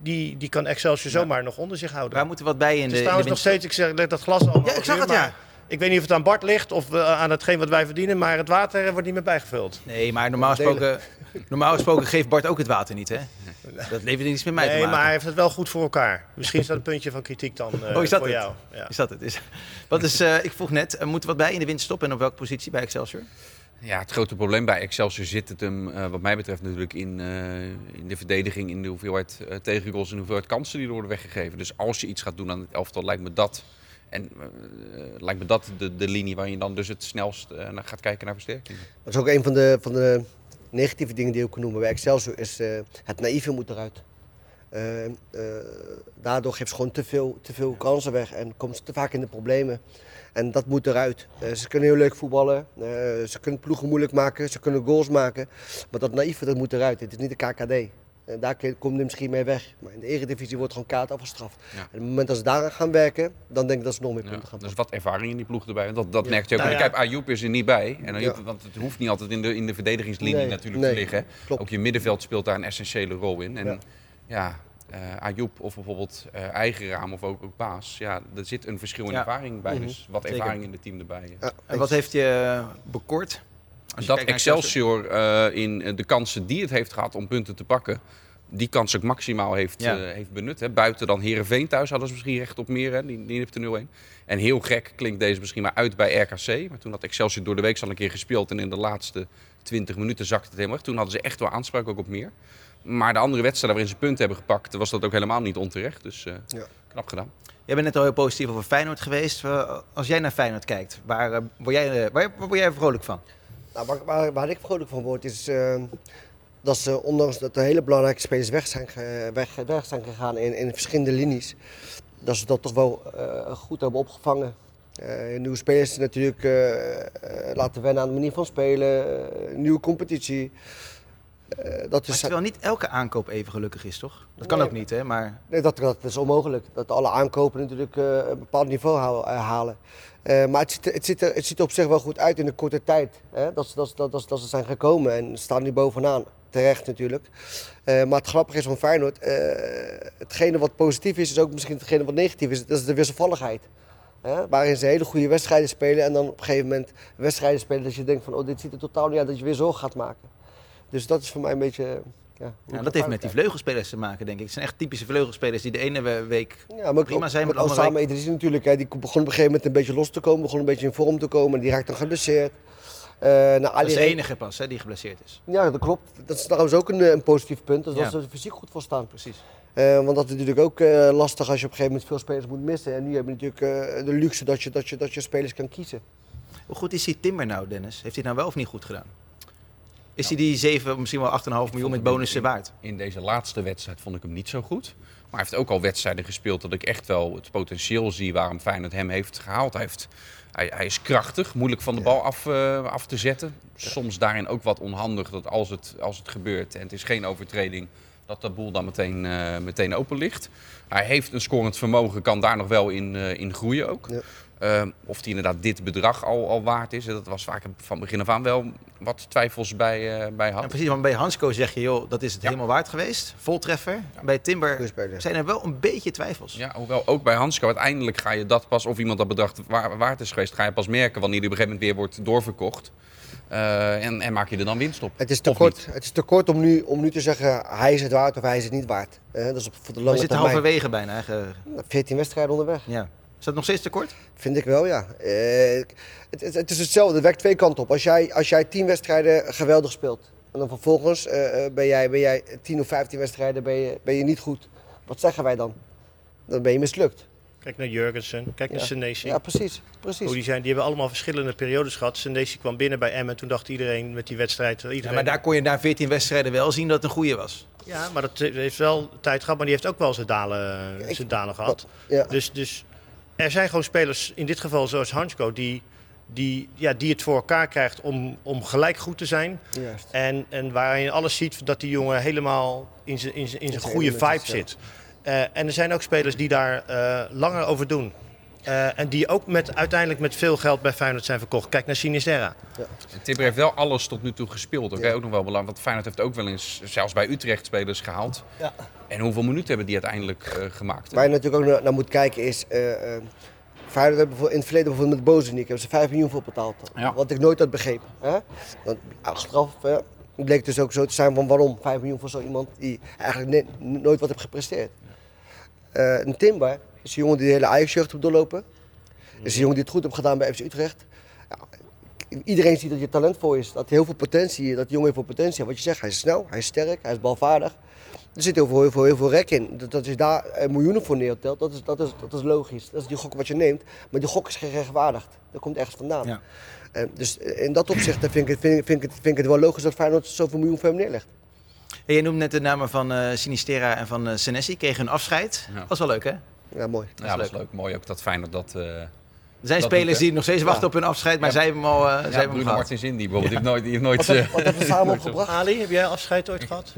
die, die kan Excelsior zomaar nog onder zich houden. Waar moeten we wat bij in Het de is in de nog steeds, ik zeg leg dat glas al. Ja, ik zag het, ja. Ik weet niet of het aan Bart ligt of eh, aan hetgeen wat wij verdienen, maar het water eh, wordt niet meer bijgevuld. Nee, maar normaal gesproken, normaal gesproken geeft Bart ook het water niet, hè? Dat levert niets met mij te Nee, maken. maar hij heeft het wel goed voor elkaar. Misschien is dat een puntje van kritiek dan eh, oh, is dat voor het? jou. Ja. Is dat het? Is, wat is, eh, ik vroeg net, uh, moeten we wat bij in de winst stoppen en op welke positie bij Excelsior? Ja, het grote probleem bij Excelsior zit het hem, uh, wat mij betreft, natuurlijk in, uh, in de verdediging, in de hoeveelheid uh, en de hoeveelheid kansen die er worden weggegeven. Dus als je iets gaat doen aan het elftal, lijkt me dat. En lijkt me dat de, de linie waar je dan dus het snelst naar gaat kijken naar versterking. Dat is ook een van de, van de negatieve dingen die ik kan noemen bij Excelsior, is het naïeve moet eruit. daardoor geeft ze gewoon te veel, te veel kansen weg en komt ze te vaak in de problemen. En dat moet eruit. Uh, ze kunnen heel leuk voetballen. Uh, ze kunnen ploegen moeilijk maken. Ze kunnen goals maken. Maar dat naïeve, dat moet eruit. Het is niet de KKD. En daar komt er misschien mee weg. Maar in de Eredivisie wordt gewoon kaart afgestraft. Ja. En op het moment dat ze daaraan gaan werken, dan denk ik dat ze nog meer punten ja, gaan Dus wat ervaring in die ploeg erbij. Dat, dat Ja. merk je ook. Nou En ja. Kijk, Ayoub is er niet bij. En Ayoub, Ja. Want het hoeft niet altijd in de, in de verdedigingslinie Nee, natuurlijk nee, te liggen. klopt. Ook je middenveld speelt daar een essentiële rol in. En Ja. Eh Ayoub of bijvoorbeeld eh eigen raam of ook, ook Baas. Ja, er zit een verschil in Ja. ervaring bij. Mhm. Dus wat Zeker. ervaring in het team erbij. Ja, en wat heeft je bekort? Als dat Excelsior eh, in eh, de kansen die het heeft gehad om punten te pakken, die kans ook maximaal heeft, Ja. eh, heeft benut. Hè. Buiten dan Herenveen thuis hadden ze misschien recht op meer. Hè. Die, die heeft er 0-1. En heel gek klinkt deze misschien maar uit bij RKC. Maar toen had Excelsior door de week al een keer gespeeld. En in de laatste 20 minuten zakte het helemaal weg. Toen hadden ze echt wel aanspraak ook op meer. Maar de andere wedstrijden waarin ze punten hebben gepakt, was dat ook helemaal niet onterecht. Dus eh, Ja. knap gedaan. Jij bent net al heel positief over Feyenoord geweest. Eh, Als jij naar Feyenoord kijkt, waar, eh, word, jij, waar, waar word jij vrolijk van? Nou, waar, waar, waar ik vrolijk van word, is dat ze, ondanks dat er hele belangrijke spelers weg zijn, ge- weg, weg zijn gegaan in, in verschillende linies, dat ze dat toch wel eh, goed hebben opgevangen. Eh, nieuwe spelers natuurlijk laten wennen aan de manier van spelen, eh, nieuwe competitie. Eh, dat is, terwijl niet elke aankoop even gelukkig is, toch? Dat kan Nee. ook niet, hè? Maar Nee, dat, dat is onmogelijk. Dat alle aankopen natuurlijk eh, een bepaald niveau hou- eh, halen. Maar het ziet, er, het, ziet er, het ziet er op zich wel goed uit in de korte tijd. Hè? Dat, ze- dat, dat, dat, ze- dat ze zijn gekomen en staan nu bovenaan. Terecht natuurlijk. Maar het grappige is van Feyenoord, hetgene wat positief is, is ook misschien hetgene wat negatief is. Dat is de wisselvalligheid. Hè? Waarin ze hele goede wedstrijden spelen en dan op een gegeven moment wedstrijden spelen dat je denkt van, oh dit ziet er totaal niet uit dat je weer zo gaat maken. Dus dat is voor mij een beetje... Ja, dat heeft met die vleugelspelers te maken, denk ik. Het zijn echt typische vleugelspelers die de ene we- week Ja, maar ook, prima zijn, met maar de andere week... Idrissi natuurlijk. Hè, die begon op een gegeven moment een beetje los te komen. Begon een beetje in vorm te komen. Die raakte dan geblesseerd. Nou, Dat is de enige pas hè, die geblesseerd is. Ja, dat klopt. Dat is trouwens ook een, eh, een positief punt. Dat Ja. was er fysiek goed voor staan. Precies. Eh, want dat is natuurlijk ook lastig als je op een gegeven moment veel spelers moet missen. En nu heb je natuurlijk de luxe dat je, dat, je, dat je spelers kan kiezen. Hoe goed is die Timber nou, Dennis? Heeft hij het nou wel of niet goed gedaan? Is hij die 7, misschien wel 8,5 miljoen met bonussen waard? In deze laatste wedstrijd vond ik hem niet zo goed. Maar hij heeft ook al wedstrijden gespeeld dat ik echt wel het potentieel zie waarom Feyenoord hem heeft gehaald. Hij, heeft, hij, hij is krachtig, moeilijk van de bal af, eh, af te zetten. Soms daarin ook wat onhandig dat als het, als het gebeurt en het is geen overtreding, dat de boel dan meteen, eh, meteen open ligt. Hij heeft een scorend vermogen, kan daar nog wel in, eh, in groeien ook. Eh, of hij inderdaad dit bedrag al, al waard is, dat was vaak van begin af aan wel wat twijfels bij, eh, bij had. Ja, precies, want bij Hansco zeg je, joh, dat is het helemaal waard geweest. Voltreffer. Bij Timber zijn er wel een beetje twijfels. Ja, hoewel ook bij Hansco uiteindelijk ga je dat pas, of iemand dat bedrag wa- waard is geweest, ga je pas merken wanneer die op een gegeven moment weer wordt doorverkocht. Eh, en, en maak je er dan winst op. Het is te kort, het is te kort om, nu, om nu te zeggen hij is het waard of hij is het niet waard. Eh, dat is op, voor de We lange zitten termijn. halverwege bijna. hè, ge- 14 wedstrijden onderweg. Ja. Is dat nog steeds te kort? Vind ik wel, ja. Eh, het, het, het is hetzelfde, het werkt twee kanten op. Als jij, als jij 10 wedstrijden geweldig speelt en dan vervolgens eh, eh, ben, jij, ben jij 10 of 15 wedstrijden ben je, ben je niet goed. Wat zeggen wij dan? Dan ben je mislukt. Kijk naar Jurgensen, kijk naar. Senesi. Ja, precies. precies. Hoe die, zijn, die hebben allemaal verschillende periodes gehad. Senesi kwam binnen bij Emmen. Toen dacht iedereen met die wedstrijd... Iedereen... Ja, maar daar kon je na 14 wedstrijden wel zien dat het een goede was. Ja, maar dat heeft wel tijd gehad. Maar die heeft ook wel zijn dalen, zijn dalen gehad. Ja. Dus, dus er zijn gewoon spelers, in dit geval zoals Hansko, die, die, ja, die het voor elkaar krijgt om, om gelijk goed te zijn. Juist. En, en waarin je alles ziet dat die jongen helemaal in zijn, in zijn, in zijn zijn goede vibe zit. Eh, en er zijn ook spelers die daar eh, langer over doen. Eh, en die ook met, uiteindelijk met veel geld bij Feyenoord zijn verkocht. Kijk naar Sinisterra. En Timber heeft wel alles tot nu toe gespeeld. Oké, ook nog wel belangrijk. Want Feyenoord heeft ook wel eens, zelfs bij Utrecht, spelers gehaald. Ja. En hoeveel minuten hebben die uiteindelijk eh, gemaakt? Waar je natuurlijk ook naar, naar moet kijken is... eh eh, Feyenoord heeft bijvoorbeeld in het verleden bijvoorbeeld met Bozeniek hebben ze 5 miljoen voor betaald. Ja. Wat ik nooit had begrepen. Hè? Want achteraf hè, bleek dus ook zo te zijn van waarom 5 miljoen voor zo iemand die eigenlijk nooit wat heeft gepresteerd. Eh, een Timber is een jongen die de hele Ajax-jeugd heeft doorlopen. Is een jongen die het goed heeft gedaan bij FC Utrecht. Ja, iedereen ziet dat je talentvol is, dat hij heel veel potentie, dat die jongen heel veel potentie heeft. Wat je zegt, hij is snel, hij is sterk, hij is balvaardig. Er zit heel veel, heel veel, heel veel rek in. Dat, dat je daar eh, miljoenen voor neertelt, dat is, dat, is, dat is logisch. Dat is die gok wat je neemt. Maar die gok is gerechtvaardigd. Dat komt ergens vandaan. Ja. Eh, dus eh, in dat opzicht vind ik, het, vind, ik, vind, ik het, vind ik het wel logisch dat Feyenoord zoveel miljoen voor hem neerlegt. Hey, je noemde net de namen van eh Sinistera en van eh Senesi. Kregen hun afscheid. Ja. Was wel leuk, hè? Ja, mooi. Ja, dat is leuk. Mooi ook dat Feyenoord dat... eh, Er zijn dat spelers die nog steeds wachten op hun afscheid, maar Ja. zij hebben hem al, eh, zij Ja, hebben Bruno. Martins Indy bijvoorbeeld. Die heeft nooit... Die heeft nooit Wat, heb- eh, wat hebben we samen opgebracht? Ali, heb jij afscheid ooit gehad?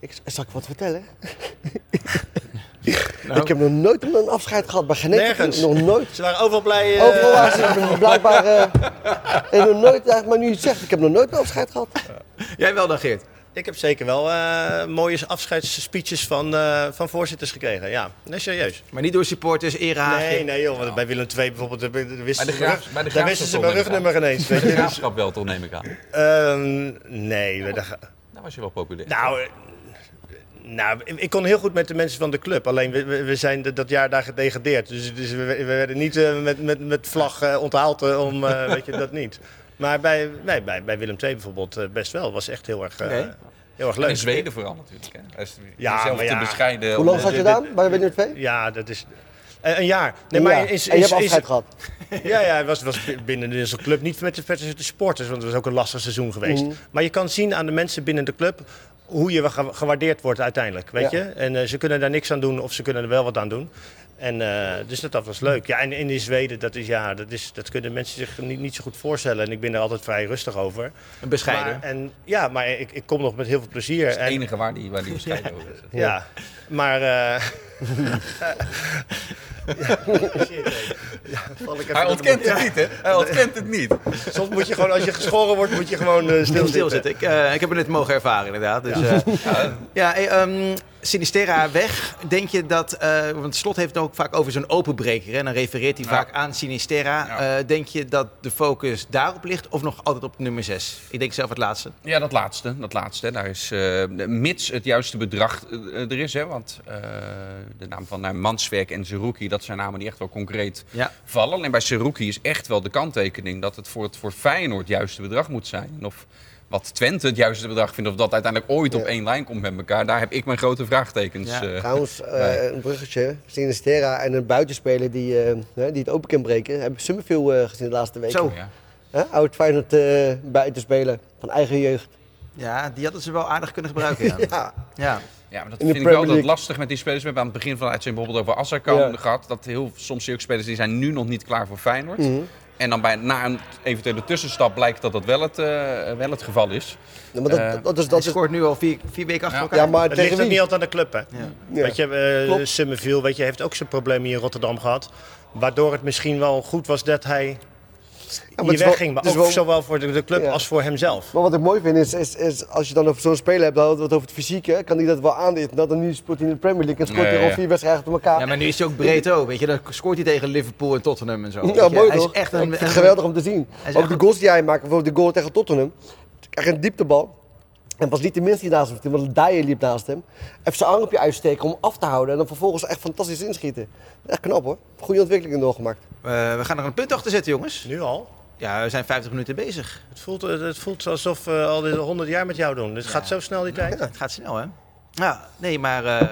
Ik, zal ik wat vertellen? Nou. Ik heb nog nooit een afscheid gehad bij club. Nog nooit. Ze waren overal blij. eh, Overal waar ze blijkbaar... eh en nog nooit, maar nu je het zegt, ik heb nog nooit een afscheid gehad. Jij wel dan, Geert? Ik heb zeker wel eh, mooie afscheidsspeeches van, eh, van voorzitters gekregen. Ja, nee, serieus. Maar niet door supporters, erehaagje. Nee, nee joh. want Bij Willem II bijvoorbeeld, daar wisten Bij de ze, Graaf- bij de daar wisten ze mijn rugnummer ineens. Weet De je, graafschap wel, toch neem ik aan. Ehm, nee, daar ga- Daar was je wel populair. nou, eh, nou, ik kon heel goed met de mensen van de club. Alleen we, we zijn dat jaar daar gedegradeerd. Dus, dus we, we werden niet eh, met, met, met vlag eh, onthaald eh, om, eh, weet je, dat niet. Maar bij, nee, bij, bij Willem II bijvoorbeeld eh, best wel. was echt heel erg, eh, heel erg En leuk. in Zweden vooral natuurlijk. Hè. Is Ja, zelf maar te ja. bescheiden. Hoe lang zat je dit- daar bij Willem II? Ja, dat is eh, een jaar. Nee, Ja. maar En is, je hebt is- afscheid is- gehad. Ja, ja, het was, was binnen de club. Niet met de, met de supporters, want het was ook een lastig seizoen geweest. Mhm. Maar je kan zien aan de mensen binnen de club hoe je ge- gewaardeerd wordt uiteindelijk, weet Ja. je. En eh, ze kunnen daar niks aan doen of ze kunnen er wel wat aan doen. En, eh, dus dat, dat was leuk. Ja, en in in Zweden, dat, is, ja, dat, is, dat kunnen mensen zich niet, niet zo goed voorstellen. En ik ben er altijd vrij rustig over. Een bescheiden. Maar, en, ja, maar ik, ik kom nog met heel veel plezier. Dat is het En- enige waar die, waar die bescheiden over is. ja, maar... eh, ja, val ik Hij ontkent het niet, hè? Hij ontkent het niet. Soms moet je gewoon, als je geschoren wordt, moet je gewoon eh, Stil stilzitten. stilzitten. Ik, eh, ik heb het net mogen ervaren, inderdaad. Dus, eh, ja, hey, ehm, Sinistera weg. Denk je dat, eh, want Slot heeft het ook vaak over zo'n openbreker. En dan refereert hij Ja. vaak aan Sinistera. Eh, denk je dat de focus daarop ligt of nog altijd op nummer 6? Ik denk zelf het laatste. Ja, dat laatste. Dat laatste. Daar is, eh, mits het juiste bedrag er is. Hè, want de naam van Manswerk en Zerouki, dat zijn namen die echt wel concreet Ja. vallen. En bij Zerouki is echt wel de kanttekening dat het voor het voor Feyenoord het juiste bedrag moet zijn. Of Wat Twente het juiste bedrag vindt, of dat uiteindelijk ooit op één lijn komt met elkaar, daar heb ik mijn grote vraagtekens. Ja, eh, trouwens, eh, een bruggetje. Sinistera en een buitenspeler die, eh, hè, die het open kan breken. Hebben Summerfield eh, gezien de laatste weken. Zo. Ja. Hè, Oud Feyenoord eh buitenspeler van eigen jeugd. Ja, die hadden ze wel aardig kunnen gebruiken. Ja. Ja. ja. Ja, maar dat vind ik wel League. lastig met die spelers. We hebben aan het begin van de uitzending bijvoorbeeld over Azarkan Ja. gehad. Dat heel soms zie je ook spelers die zijn nu nog niet klaar voor Feyenoord. Mhm. En dan bij, na een eventuele tussenstap blijkt dat dat wel het, eh, wel het geval is. Ja, maar dat, Eh, dat is, dat is, scoort nu al vier, vier weken achter Ja. elkaar. ja, maar Het tegen ligt ook niet altijd aan de club, hè? Ja. Ja. Weet je, eh. Summerville, weet je, heeft ook zijn probleem hier in Rotterdam gehad. Waardoor het misschien wel goed was dat hij hier wel- wegging. Maar ook wel- zowel voor de, de club Ja. als voor hemzelf. Maar wat ik mooi vind is, is, is als je dan over zo'n speler hebt, dan hadden we het over het fysieke, kan hij dat wel aandichten. Dat dan nu speelt hij in de Premier League en scoort hij ja. vier wedstrijden achter elkaar. Ja, maar nu is hij ook breed ook, weet je. Dan scoort hij tegen Liverpool en Tottenham en zo. Ja, mooi hij toch? is echt een, geweldig om te zien. Ook de goals die hij maakt, bijvoorbeeld de goal tegen Tottenham. Echt een dieptebal. En was niet de minste die naast hem want Dyer liep naast hem. Even zijn arm op je uitsteken om af te houden en dan vervolgens echt fantastisch inschieten. Echt knap hoor. Goede ontwikkelingen doorgemaakt. Eh, we gaan er een punt achter zetten, jongens. Nu al? Ja, we zijn 50 minuten bezig. Het voelt, eh, het voelt alsof we al dit 100 jaar met jou doen. Dus het gaat zo snel die tijd. Het gaat snel, hè? Ja, nee, maar eh,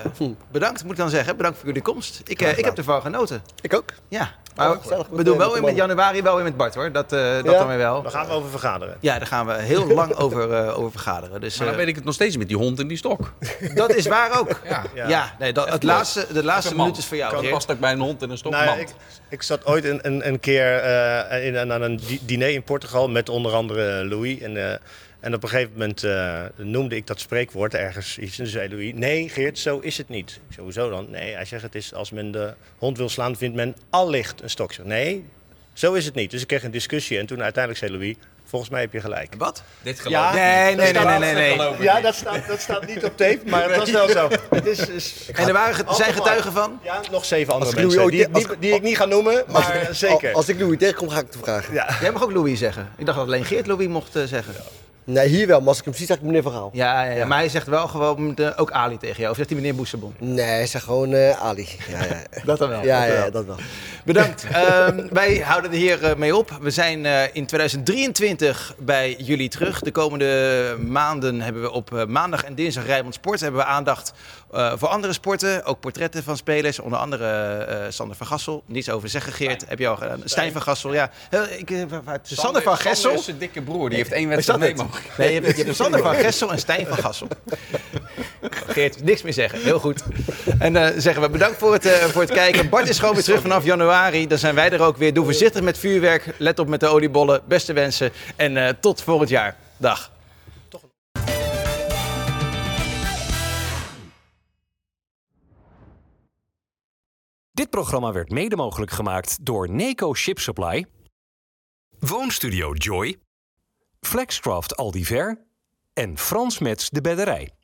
bedankt moet ik dan zeggen. Bedankt voor jullie komst. Ik, eh, ik heb ervan genoten. Ik ook. Ja, maar Oh, gezellig we doen wel weer met januari, wel weer met Bart hoor. Dat, eh, dat Ja? dan weer wel. Daar gaan we over vergaderen. Ja, daar gaan we heel lang over, eh, over vergaderen. Dus, Maar dan eh, weet ik het nog steeds met die hond en die stok. dat is waar ook. Ja. Ja, nee, dat, het laatste, de laatste minuut is voor jou. Dat Geert. past ook bij een hond en een stok. Nou, ik, ik zat ooit een, een, een keer eh, in, aan een di- diner in Portugal met onder andere Louis. En, eh, en op een gegeven moment eh, noemde ik dat spreekwoord ergens iets. En toen zei Louis, nee Geert, zo is het niet. Ik zei, hoezo dan? Nee, hij zegt het is als men de hond wil slaan, vindt men allicht een stok. Ik zeg, nee, zo is het niet. Dus ik kreeg een discussie en toen uiteindelijk zei Louis, volgens mij heb je gelijk. Wat? Dit geloof Ja, ik Nee, niet. nee, Dat nee, staat- nee, nee, Ja, niet. dat staat, dat staat niet op tape, maar het was wel zo. Het is, is, En er waren, ge- zijn getuigen van? ja, nog zeven andere mensen, die, die, ik niet ga noemen, maar zeker. Als ik Louis tegenkom, ga ik het vragen. Ja. Jij mag ook Louis zeggen. Ik dacht dat alleen Geert Louis mocht eh, zeggen. Nee, hier wel, maar als ik hem zie, zeg ik meneer Van Gaal. Ja, ja, ja, maar hij zegt wel gewoon ook Ali tegen jou. Of zegt hij meneer Boesebon? Nee, zeg gewoon eh, Ali. Ja, ja. Dat dan wel. Ja, dat ja, wel. dat wel. Bedankt. Ehm, wij houden er hier eh, mee op. We zijn eh, in 2023 bij jullie terug. De komende maanden hebben we op eh, maandag en dinsdag Rijnmond Sport hebben we aandacht eh, voor andere sporten. Ook portretten van spelers. Onder andere eh, Sander van Gassel. Niets over zeggen, Geert. Heb je al gedaan. Stijn van Gassel, ja. Ik, waar- Sander van Gessel. Sander is zijn dikke broer, die heeft één wedstrijd mee. Nee, je hebt, je hebt Sander van Gessel en Stijn van Gassel. Geert, niks meer zeggen. Heel goed. En dan zeggen we bedankt voor het, eh, voor het kijken. Bart is gewoon weer terug vanaf januari. Dan zijn wij er ook weer. Doe voorzichtig met vuurwerk. Let op met de oliebollen. Beste wensen. En eh, tot volgend jaar. Dag. Dit programma werd mede mogelijk gemaakt door Neco Ship Supply, Woonstudio Joy, Flexcraft Aldiver en Frans Mets de Bedderij.